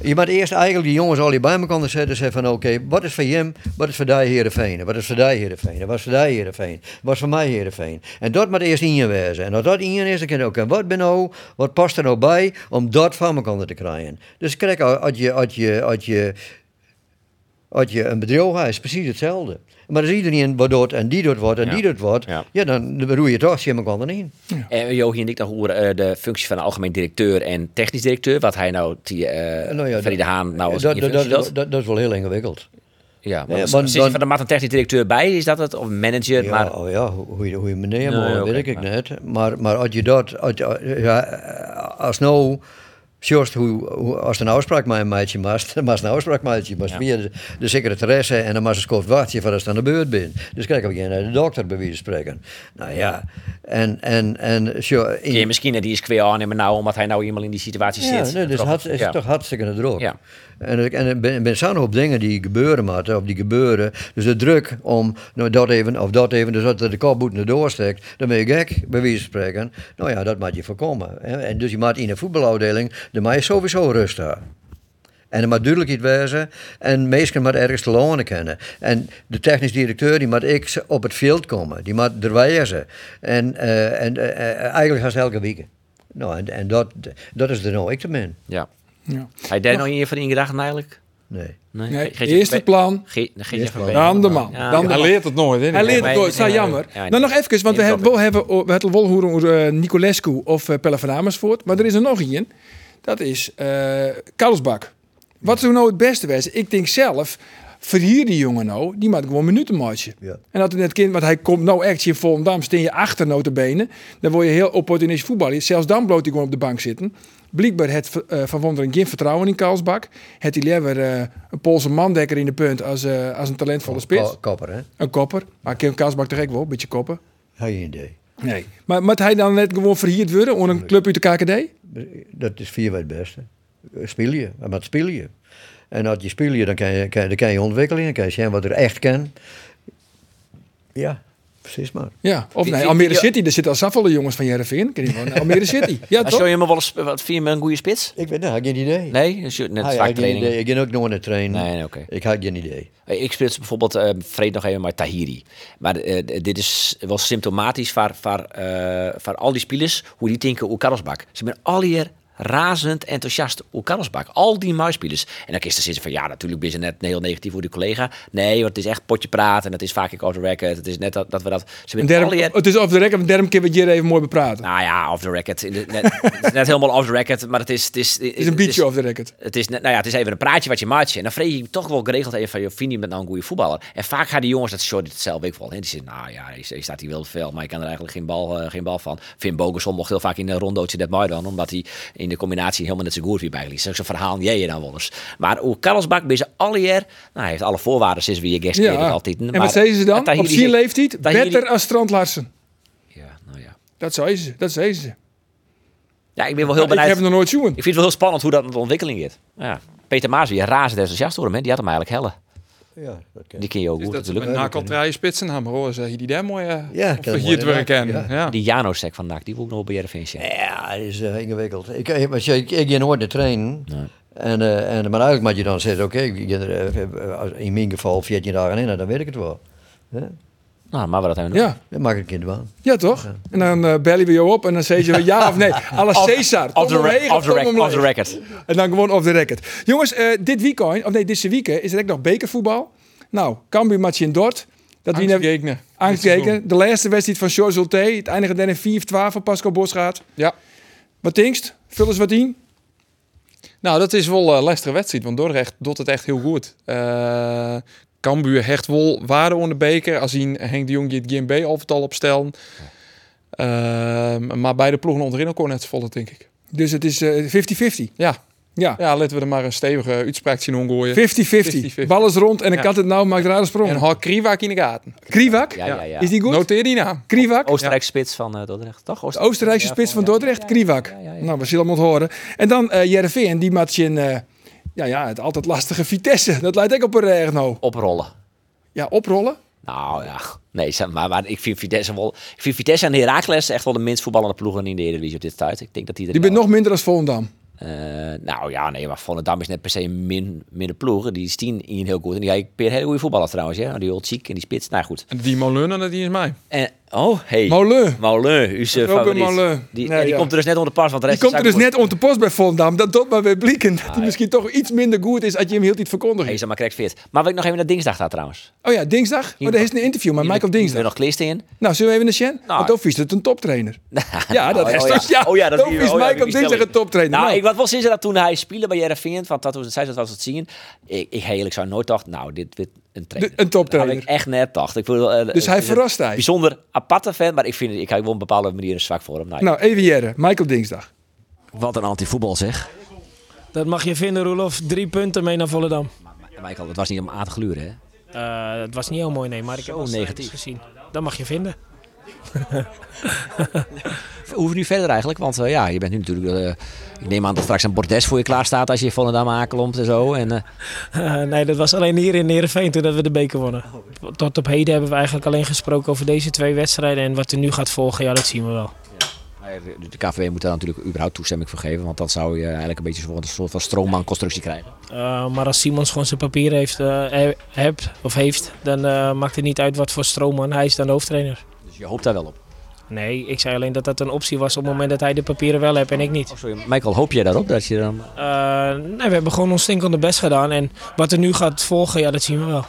je moet eerst eigenlijk die jongens al die bij elkaar zetten en zeggen van oké, wat is voor hem, wat is voor die Heerenveen, wat is voor die Heerenveen, wat is voor die Heerenveen, wat is voor mij Heerenveen. En dat moet eerst in je wezen. En als dat in je is, dan kan je ook, wat ben nou, wat past er nou bij om dat van elkaar te krijgen. Dus kijk, als je, als je, als je, als je een bedrijf hebt, is precies hetzelfde. Maar als iedereen wat doet en die doet wat en Ja. die doet wat, Ja. ja. dan roei je toch je elkaar in. En Joachim en ik dan horen eh, de functie van de algemeen directeur en technisch directeur. Wat hij nou, die, eh Nou ja, Ferry de Haan, nou als dat, dat, functie dat, dat. dat, dat is wel heel ingewikkeld. Ja, maar Ja, zit je van de maat een technisch directeur bij? Is dat het? Of manager? Ja, Maar oh ja, hoe, hoe je, hoe je meneer Nee, moet, oké, weet ik maar- net. Maar, maar als je dat, als, je- ja, als nou, Just hoe, hoe, als er een afspraak met een meidje was, dan was een afspraak meidje, maar via de, de secretaresse en dan was een kort wachtje voor als je aan de beurt bent. Dus kijk, we gaan naar de dokter bij van spreken. Nou ja, en, en, en, zo, in, ja, misschien dat die is kwijt aannemen nou, omdat hij nou eenmaal in die situatie ja, zit. nee, dus het is Ja. toch hartstikke druk. Ja. En, ik- en ben, ben zo'n dingen die gebeuren moeten, of die gebeuren. Dus de druk om nou, dat even of dat even, dus dat de kopboet naar doorsteekt, dan ben je gek, bij wie van spreken. Nou ja, dat moet je voorkomen. En dus je moet in een voetbalafdeling, Er mag je sowieso rust hebben. En er moet duidelijkheid wezen. En mensen moet ergens te lonen kennen. En de technisch directeur die moet ik op het veld komen. Die moet er wezen. En, eh, en eh, eh, eigenlijk gaat elke week. Nou, en, en dat, dat is er nou ik te min. Ja. Ja. Hij daar nog in je van ingedachten eigenlijk? Nee. Nee. Nee, Ge- eerste be- plan, ge- benen. dan de man. Ja. Dan de Hij man. leert het nooit. Hè? Hij leert het nooit, dat is jammer. ja, nou, nog even, want we hebben wel hebben, we hebben wel horen over eh, Nicolescu of uh, Pelle van Amersfoort, maar er is er nog een. Dat is eh Karlsbak. Wat zou nou het beste wezen? Ik denk zelf, verhier die jongen nou, die maakt gewoon minuten matchen. Ja. En dat het net kind, want hij komt nou echt in Volendam, steen je achter notabene, dan word je heel opportunistisch voetballer. Zelfs dan bloot hij gewoon op de bank zitten. Blijkbaar het eh, Van Wonderen geen vertrouwen in Karlsbak. Het hij liever eh, een Poolse mandekker in de punt als, eh, als een talentvolle spits. Ko- Kopper, hè? Een kopper. Maar Kim Kaasbak toch ook wel, een beetje koppen. Geen idee. Nee. Maar moet hij dan net gewoon verhierd worden onder een club uit de KKD? Dat is vier het beste. Speel je, maar wat speel je? En als je speel je, dan kan je, kan, dan kan je ontwikkelen, dan kan je zien wat er echt kan. Ja, precies maar. Ja. Of Wie- nee, Almere wie- City. Er zitten al zoveel jongens van Jereveen. Almere City. Ja, toch? zou je me wel eens wat vind je met een goede spits? Ik weet nou, ik heb geen idee. Nee, dus je- net Ah, ja, vaak ik heb geen idee. Ik ben ook nog aan het trainen. Nee, oké. Ik had geen idee. Ik speel bijvoorbeeld, eh vreed nog even maar Tahiri. Maar eh, dit is wel symptomatisch voor, voor, eh, voor al die spelers, hoe die denken hoe Karlsbak. Ze zijn al hier razend enthousiast hoe Karlsbak. Al die muisspelers. En dan is er zitten van, ja, natuurlijk ben je net heel negatief voor die collega. Nee, want het is echt potje praten en het is vaak ik off the record. Het is net dat, dat we dat... Ze derm, al hier... het is off the record, een derm keer wat hier even mooi bepraten. Nou ja, off the record. In de- Net, het is net helemaal off the record, maar het is... Het is, het is een beetje off the record. het is, net, nou ja, het is even een praatje wat je maatje. En dan vreeg je toch wel geregeld even van, joh, vind je met nou een goede voetballer? En vaak gaan die jongens, dat Jordi het zelf wel. hè, Die zeggen, nou ja, hij, hij staat hier wel veel, maar ik kan er eigenlijk geen bal, eh, geen bal van. Finn Bogerson mocht heel vaak in een rondootje dat mooi dan, omdat hij in de combinatie helemaal net zo goed wie bij liet. Zo'n verhaal, jij dan wel eens. Maar hoe Karlsbak bij ze alle jaar, nou, hij heeft alle voorwaarden, sinds wie je guest Ja. altijd. En wat zeiden ze dan? Op zijn leeftijd, beter als Strand Larsen. Ja, nou ja. Dat zeiden ze. Dat zeiden ze. Ja, ik ben wel heel ik benieuwd. heb het nog nooit zien. Ik vind het wel heel spannend hoe dat de ontwikkeling gaat. Ja. Peter Maas, die razend enthousiast door hem, hè. die had hem eigenlijk helle. Ja, dat kan. Die ken je ook Dus goed natuurlijk. met NAC al draaien spitsen hebben, hoor. Zeg je die daar mooi uh, Ja, kan hier het werk kennen. ja. Ja. Die Janosek van NAC, die wil ik nog wel bij Jereveen. Ja, dat is eh, ingewikkeld. Ik, ik, maar ik, ik ga nooit naar trainen. En, eh, en, maar eigenlijk moet je dan zeggen, oké, eh, in mijn geval 14 dagen in, dan weet ik het wel. Ja, Nou, maar wat hebben we Ja. dat maak ik in de baan. Ja, toch? En dan eh bellen we jou op en dan zeg je ja of nee. Alle Cesar. Off the, re- of the rec- off the record. En dan gewoon off the record. Jongens, eh, dit weekend, of nee, deze weekend is er ook nog bekervoetbal. Nou, Cambuur matje in Dort. Dat wie net Angstgekner. aangekeken. De laatste wedstrijd van George Ulte. Het eindigde dan in 4-12 voor Pascal Bosgaard. Ja. Wat denkst? Vul eens wat in. Nou, dat is wel een lastige wedstrijd, want Dordrecht doet het echt heel goed. Eh Cambuur hecht wel waarde onder de beker. Als hij Henk de Jong die het GMB al al opstellen. Ehm, maar beide ploegen onderin ook net volle, denk ik. Dus het is eh, 50-50. Ja. Ja. Ja, laten we er maar een stevige uitspraak zien omgooien. 50-50. 50-50. Bal is rond en ik Ja. had het nou, maakt En sprong. hou Kriwak in de gaten. Kriwak? Ja, ja, ja. Is die goed? Noteer die naam. Kriwak? Oostenrijkse spits van eh, Dordrecht, toch? Oostenrijkse Ja, spits van ja, Dordrecht, ja, ja, Kriwak. ja, ja, ja. Nou, we zullen hem horen. En dan eh Jereveen, die match in eh, ja, ja, het altijd lastige Vitesse. Dat lijkt ook op een reg nou. Oprollen. Ja, oprollen. Nou ja, nee, zeg maar, maar ik vind Vitesse wel... Ik vind Vitesse en Heracles echt wel de minst voetballende ploegen in de Eredivisie op dit tijd. Ik denk dat die er Die wel- bent nog minder als Volendam. Eh, nou ja, nee, maar Volendam is net per se een min, minder ploeg. Die is tien in heel goed. En die heeft een hele goede voetballer trouwens. Ja? Die old ziek en die spits. Nou goed. En die Molen, die is mij. En, oh, hey. Molen. Molen, uw Robin favoriet. Die, Nee, ja, die ja. komt er dus net onder de pas. Want de Die rest komt er dus net onder de post bij Volendam. Dat doet maar weer blikken. Dat hij misschien toch iets minder goed is als je hem heel iets verkondigt. Hij is maar correct fit. Maar wat ik nog even naar dinsdag gaat trouwens. Oh ja, dinsdag. Maar er is een interview met Michael Hier Dinsdag. nog klisten in. Nou, zullen we even naar Sjen? Nou. Want dan is het een toptrainer. Ja, dat Oh, is oh, toch... Ja, Oh ja, dat dan is oh, Michael die Dinsdag een toptrainer. Nou, Nou, ik wat wel sinds dat toen hij speelde bij Jereveen, van dat was, zei dat was het zien. Ik, ik heerlijk zou nooit dacht, nou, dit wordt een trainer. De- een toptrainer. Ik echt net dacht. Ik voel, eh, Dus hij het is een verrast hij. Bijzonder aparte fan, maar ik vind, ik heb op een bepaalde manier een zwak voor hem. Nou, nou even Jere. Michael Dinsdag. Wat een anti-voetbal zeg. Dat mag je vinden, Roelof. Drie punten mee naar Volendam. Michael, dat was niet om aan te gluren, hè? Eh, het was niet heel mooi, nee, maar ik heb Zo negatief. negatief gezien. Dat mag je vinden. Hoe hoeven we nu verder eigenlijk? Want eh, ja, je bent nu natuurlijk... eh, ik neem aan dat straks een bordes voor je klaar staat als je Volendam aankomt en zo. En, eh, nee, dat was alleen hier in Heerenveen toen dat we de beker wonnen. Tot op heden hebben we eigenlijk alleen gesproken over deze twee wedstrijden. En wat er nu gaat volgen, ja, dat zien we wel. De KVB moet daar natuurlijk überhaupt toestemming voor geven. Want dan zou je eigenlijk een beetje een soort van stroomman-constructie krijgen. Maar als Simons gewoon zijn papier heeft, hebt, of heeft, dan maakt het niet uit wat voor stroomman. Hij is dan de hoofdtrainer. Je hoopt daar wel op? Nee, ik zei alleen dat dat een optie was op het moment dat hij de papieren wel heeft en ik niet. Oh, sorry, Michael, hoop jij daarop? Dat je dan... nee, we hebben gewoon ons stinkende best gedaan. En wat er nu gaat volgen, ja, dat zien we wel.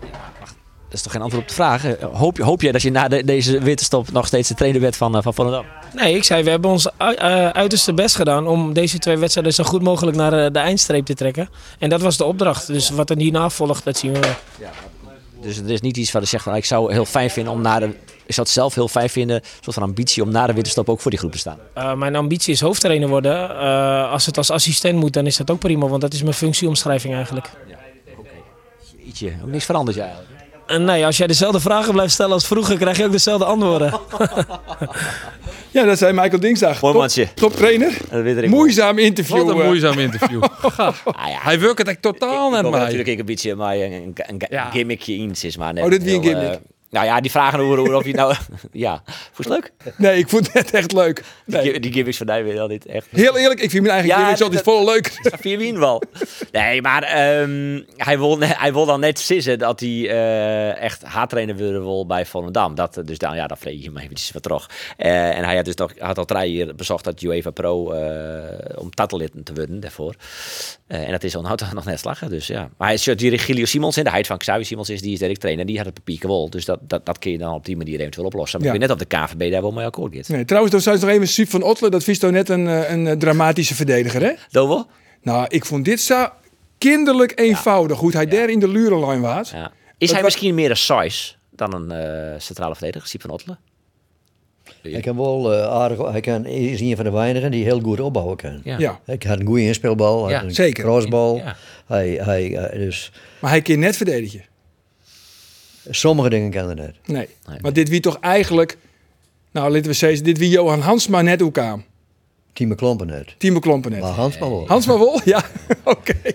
Dat is toch geen antwoord op de vraag? Hoop, hoop jij dat je na de, deze winterstop nog steeds de trainer bent van, van Volendam? Nee, ik zei we hebben ons uh, uiterste best gedaan om deze twee wedstrijden zo goed mogelijk naar de eindstreep te trekken. En dat was de opdracht. Dus wat er hierna volgt, dat zien we wel. Ja, dus er is niet iets waar je zegt van ik zou heel fijn vinden om na de. Ik zou het zelf heel fijn vinden, een soort van ambitie om na de winterstop ook voor die groep te staan. Uh, mijn ambitie is hoofdtrainer worden. Uh, als het als assistent moet, dan is dat ook prima, want dat is mijn functieomschrijving eigenlijk. Ja, oké. Okay. Ietsje, ook niks veranderd eigenlijk. En nee, als jij dezelfde vragen blijft stellen als vroeger, krijg je ook dezelfde antwoorden. ja, dat zei Michael Dinsdag. Mooi matje. Top, top trainer. Moeizaam interview. Wat een moeizaam interview. ah, ja. Hij werkt het echt totaal ik, net mij. natuurlijk een beetje maar een, een, een ja. gimmickje in is, maar net Oh, dit wie een gimmick? Nou ja, die vragen hoe, of je nou... ja, vond je het leuk? Nee, ik vond het echt leuk. Nee. Die, die gimmicks van mij weer al niet echt... Heel eerlijk, ik vind mijn eigen ja, gimmicks altijd vol leuk. Vier wien wel. Nee, maar um, hij, wil, hij wil dan net sissen dat hij uh, echt haattrainer wilde wil bij Volendam. Dat, dus dan, ja, dan vreeg je hem eventjes wat terug. Uh, en hij had dus toch, had al drie jaar bezocht dat UEFA Pro uh, om titellid te worden daarvoor. en dat is onhoud nog net slagen, dus ja. Maar hij is die Gilio Simons in de heid van Xavier Simons is, die is direct trainer. Die had het papier gewol, dus dat, dat, dat kun je dan op die manier eventueel oplossen. Maar ja. ik weet net of de KVB daar wel mee akkoord gaat. Nee, trouwens, dan zou nog even Sup van Otler, dat vies net een, een dramatische verdediger, hè? Dat wel? Nou, ik vond dit zo kinderlijk eenvoudig, hoe hij daar in de lurenlijn was. Ja. Is hij misschien meer een size dan een uh, centrale verdediger, Siep van Otler? Hij kan wel uh, aardig, hij kan, is een van de weinigen die heel goed opbouwen kan. Ja. ja. Hij had een goede inspeelbal, ja. een Zeker. crossbal. Ja. Hij, hij, uh, dus... Maar hij kan net verdedigen. Sommige dingen kan hij net. Nee. nee. Maar dit wie toch eigenlijk, nou laten we zeggen, dit wie Johan Hansma net ook aan. Timo Klompen net. Timo Klompen net. Maar Hansma wel. Hansma wel, ja. Oké. Okay.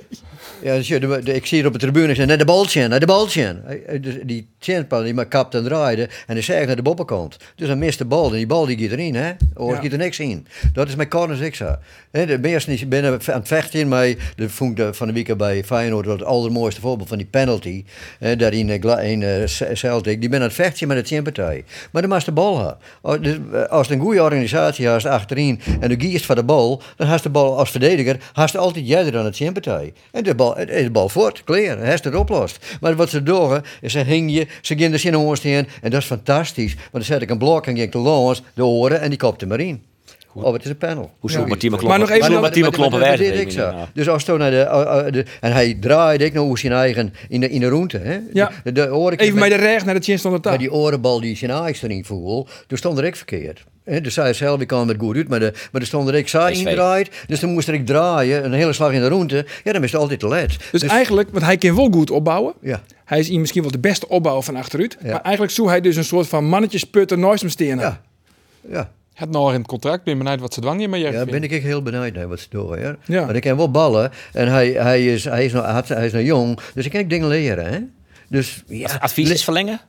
Ja, dus de, de, ik zie hier op de tribune, zei, naar de baltje, naar de baltje. Dus die tjentpal die maar kapt en draaide en dan zei naar de boppenkant. Dus dan mist de bal en die bal die gaat erin, hè. Of ja. gaat er niks in. Dat is mijn corners ik zo. De meesten die binnen aan het vechten, maar de vond van de week bij Feyenoord dat het allermooiste voorbeeld van die penalty. Hè, daar in, in uh, Celtic, die ben aan het vechten met de tjentpartij. Maar dan moest de bal hebben. Dus, als een goede organisatie hast achterin en de giest van de bal, dan hast de bal als verdediger, hast altijd jij er aan het tjentpartij. En de bal het de bal voort, klaar, hij is het oplost. Maar wat ze doen, is ze hing je, ze gaan er zin in en dat is fantastisch. Want dan zet ik een blok en ging de langs, de oren en die kopte maar in. Oh, het is een panel. Hoezo? Ja. Maar Timo kloppen. Maar nog even maar, Timo kloppen weg. Dus als toen naar de, uh, de, en hij draaide ik nog zijn eigen in de, in de roente. Hè? Ja. De, even bij de recht naar de chin stond het daar. die orenbal die zijn eigen erin voel, toen stond er ik verkeerd. He, dus zij zelf, ik kwam het goed uit, maar, de, maar er stond er ik saai indraaid. Dus dan moest er ik draaien, een hele slag in de roente. Ja, dan is het altijd te let. Dus, dus, eigenlijk, want hij kan wel goed opbouwen. Ja. Hij is misschien wel de beste opbouwer van achteruit. Ja. Maar eigenlijk zou hij dus een soort van mannetjesputter nooit. Ja. ja. Het nog in het contract, ben benieuwd wat ze dwang je met je Ja, ben ik heel benieuwd naar wat ze doen. Ja. ja. Maar ik kan wel ballen en hij, hij, is, hij, is nog, hij is nog jong, dus ik kan ik dingen leren. Hè? Dus, ja. Advies verlengen?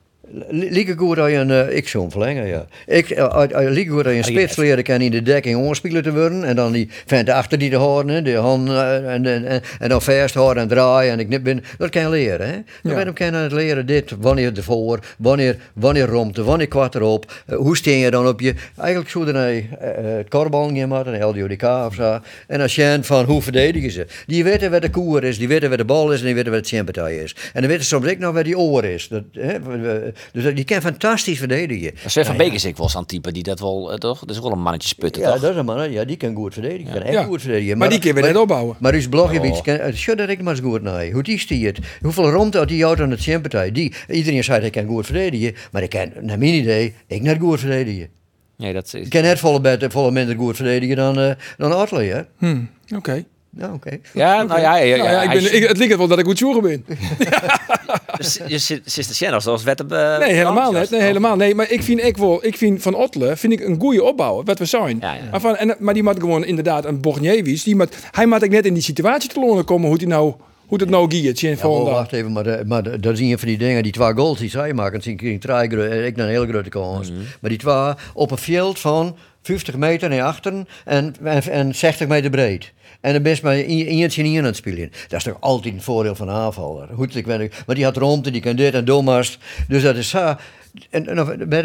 Lieke goed dat je een, uh, ik zo'n verlengen, ja. Ik, uh, lieke goed dat je een spits leren kan in de dekking onspelen te worden. En dan die vent achter die te houden, de hand uh, en, en, en, en, dan vast houden en draaien. En ik knip ben, dat kan je leren, hè. Dan ben je het leren dit, wanneer ervoor, wanneer, wanneer romte, wanneer kwart erop. hoe steen je dan op je, eigenlijk zo dan het korbal maar een LDODK of zo. En als je van hoe verdedigen ze. Die weten waar de koer is, die weten waar de bal is en die weten waar de champetij is. En dan weten soms ook nog waar die oor is. Dat, hè, dus die kan fantastisch verdedigen. Sven van Beek is ik wel zo'n type die dat wel, uh, toch? Dat is wel een mannetje sputten, ja, toch? dat is een man, ja, die kan goed verdedigen. Ja. Kan echt goed verdedigen. Maar, maar die kan weer net opbouwen. Maar is Blogjevic, oh. kan, uh, dat ik maar eens goed naar. Hoe die stiert. Hoeveel rond uit die auto aan het Champertij. Die, iedereen zei hij kan goed verdedigen. Maar ik kan, naar mijn idee, ik net goed verdedigen. Nee, dat is... Ik kan net volle, bed, volle minder goed verdedigen dan, uh, dan Atley, hè? Hmm, Oké. Ja, oké. Okay. Ja, nou ja, ja, ja, nou, ja ik ben, ik, het lijkt wel dat ik goed zoeken ben. dus je zit de zoals wet op, uh, Nee, helemaal niet. Nee, helemaal. Nee, maar ik vind ik wel, ik vind van Otle vind ik een goede opbouw, wat we zijn. Ja, ja. Maar, van, en, maar die moet gewoon inderdaad een Borgnevis, die moet, hij moet ik net in die situatie te lonen komen hoe hij nou hoe het nou giet. in Ja, oh, wacht even, maar, de- maar de- dat is een van die dingen, die twee goals die zij maken, zien drie eh, ik naar een hele grote kans. Maar die twee op een veld van 50 meter naar achteren en, en, en 60 meter breed. En dan best maar eentje in aan het spelen. Dat is toch altijd een voordeel van een aanvaller. Goed, ik maar die had ruimte, die kan dit en domast. Dus dat is zo. En, en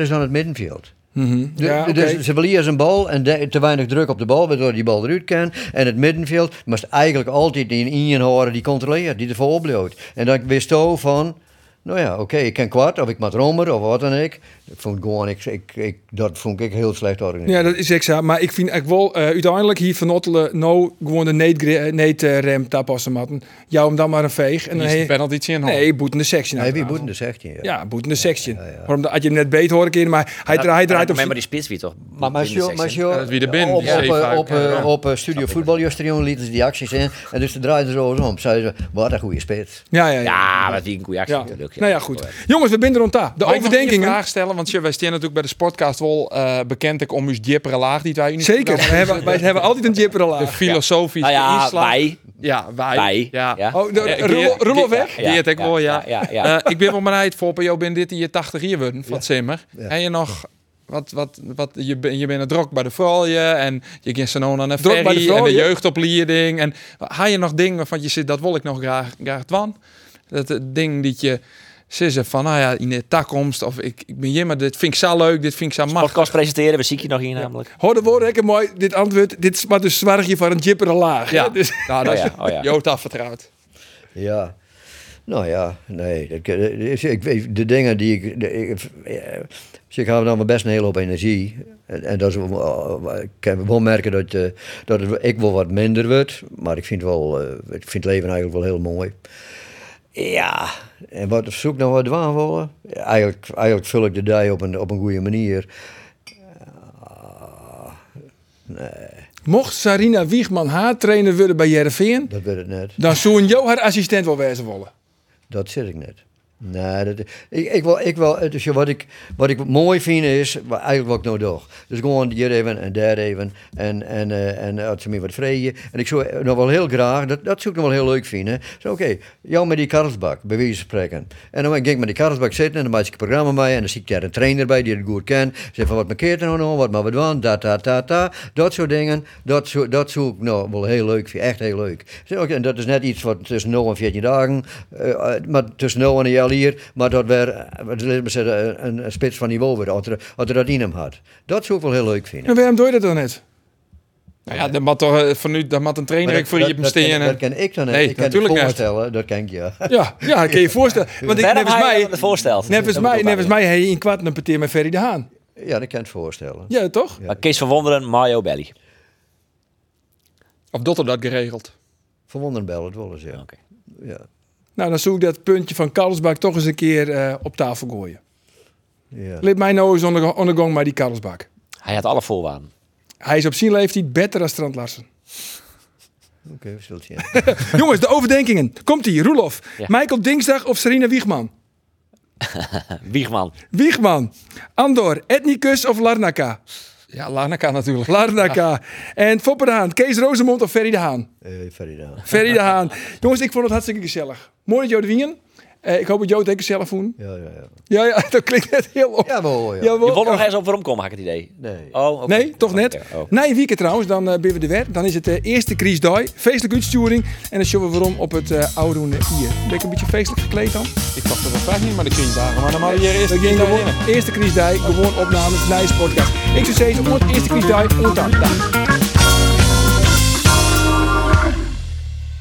dan het middenveld. De- Ja, oké. Dus ze verliezen een bal en de- te weinig druk op de bal, waardoor die bal eruit kan. En het middenveld moest eigenlijk altijd in één horen die controleert, die ervoor oploopt. En dan wist je van, nou ja, oké, ik kan kwart of ik moet rommer of wat dan ook. Ik vond gewoon, ik, ik, ik, dat vond ik heel slecht georganiseerd. Ja, dat is exact. Maar ik vind ik wel eh, uiteindelijk hier van Ottelen nou gewoon de neetrem tapassen matten. Jou hem dan maar een veeg. En dan dan he- penalty in. Nee, boetende sectie. Nee, wie boeten de 16, ja. Ja, boetende sectie. Waarom dat- had je hem net beet horen keer, maar hij, dra- hij draait op. Maar die spits wie toch? Maar, maar, in de dat wie er bent, op, op, eh, op, eh, op eh, Studio Voetbal juster lieten ze die acties in. En dus ze draaiden ze zo om. Zeiden ze, wat een goede spits. Ja, ja, ja. Ja, wat die een goede actie natuurlijk. Nou ja, goed. Jongens, we zijn er rond daar. De ik overdenkingen. vraag stellen? Want je, wij staan natuurlijk bij de Sportcast wel eh, bekend ik om uw diepere laag die wij nu Zeker. We hebben, wij hebben altijd een jippere De laag. filosofische Nou ja, inslag. wij. Ja, wij. Wij. Ja. Ja. Oh, de, Eh, Rullo weg? Ja, Geert, ik ja, wel, ja. ja, ja, ja. Eh, ik ben wel uit voor, jou bent dit in je 80 jaar worden van Simmer. Ja. En je nog... Wat, wat, wat, je, ben- je bent een drok bij de vrouwen en je gaat zo naar een Drok bij de ferry en vrouwen? de jeugdopleiding. En ga je nog dingen waarvan je zit, dat wil ik nog graag, graag doen. Dat eh, ding dat je zeggen van, nou ja, in de toekomst of ik, ik ben hier, maar dit vind ik zo leuk, dit vind ik zo machtig. Podcast presenteren, we zie je nog hier namelijk. Hoor de woorden, ik mooi. Dit antwoord, dit is maar dus zwaar je voor een jippere laag. Ja? Dus, nou, dat Oh is ja, oh ja. Jood afvertrouwd. Ja. Nou ja, nee. Dat, dat is- ik, weet- de dingen die ik... De, ik, eh, dus ik heb dan maar best een hele hoop energie. En, en dat is, wel- ik kan wel merken dat, eh, dat het, ik wel wat minder wordt. Maar ik vind, wel, eh, ik vind het leven eigenlijk wel heel mooi. Ja, en wat zoek nou wat waan willen? Ja, Eigenlijk, eigenlijk vul ik de dag op een, op een goede manier. mocht Sarina Wiegman haar trainer worden bij Jereveen, Dat weet het net. dan zou een jou haar assistent wel wezen willen. Dat zit ik net. Nee, dat, ik, ik wil, ik wil, dus wat ik, wat ik mooi vind is, eigenlijk wat ik nou doe. Dus gewoon hier even en daar even en, en, eh, en als ze me wat vrije. En ik zou nog wel heel graag, dat, dat zou ik nog wel heel leuk vinden. Zo, oké, jou met die karlsbak, bij van spreken. En dan ging ik met die karlsbak zitten en dan maak ik een programma bij en dan zie ik daar een trainer bij die het goed kent. Zeg van, wat markeert er nou nog, wat maar we doen, dat, dat, dat, dat. Dat soort dingen, dat, dat zou ik nou wel heel leuk echt heel leuk. Zeg, oké, en dat is net iets wat tussen 0 en 14 dagen, eh, eh, maar tussen 0 en een jaar hier, maar dat we zeggen, een, een spits van niveau weer, als er, als er dat in hem had. Dat zou ik wel heel leuk vinden. En waarom doe je dat dan net? Nou ja, dat moet toch eh, van nu, dat moet een trainer ik voor je dat, dat, dat kan ik dan niet. Nee, ik kan het natuurlijk voorstellen, dat kan ik ja. Ja, ja, dat kan je je voorstellen. Want ik, hij mij, het voorstelt. nevens Dat mij, nevens mij, hij in kwart een parteer met Ferry de Haan. Ja, dat kan ik het voorstellen. Ja, toch? Maar Kees van Wonderen, Mario Belly. Of Dotter dat geregeld. Verwonderen bellen het wel eens, ja. Oké. ja. Nou, dan zoek ik dat puntje van Karlsbak toch eens een keer eh, op tafel gooien. ja. Let mij nou eens onder, ondergang bij die Karlsbak. Hij had alle voorwaarden. Hij is op zijn leeftijd beter dan Strand Larsen. Oké, we zullen het zien. Jongens, de overdenkingen. Komt-ie, Roelof. Ja. Michael Dingsdag of Serena Wiegman? Wiegman. Wiegman. Andor, Etnicus of Larnaca? Ja, Larnaca natuurlijk. Larnaca. En Foppe de Haan, Kees Rozemond of Ferry de Haan? Eh, Ferry Ferry de Haan. Jongens, ik vond het hartstikke gezellig. Mooi dat jou er Eh, ik hoop dat het ook gezellig vond. Ja, ja, ja. Ja, ja, dat klinkt net heel op. Ja, wel, ja. Jawel. Je wil nog eens op waarom komen, had ik het idee. Nee. Oh, oké. Nee, toch net. Oké, oh. Na een weekend trouwens, dan eh ben we er weer. Dan is het de eerste Kriesdag. Feestelijke uitsturing. En dan showen we waarom op het uh, oude hier. Ben ik een beetje feestelijk gekleed dan? Ik dacht dat we vaak niet maar de kriesdagen, maar dan mag je hier eerst We gewoon eerste Kriesdag, gewoon opnames, nice podcast. Ik zou zeggen, gewoon eerste Kriesdag, ontdaan.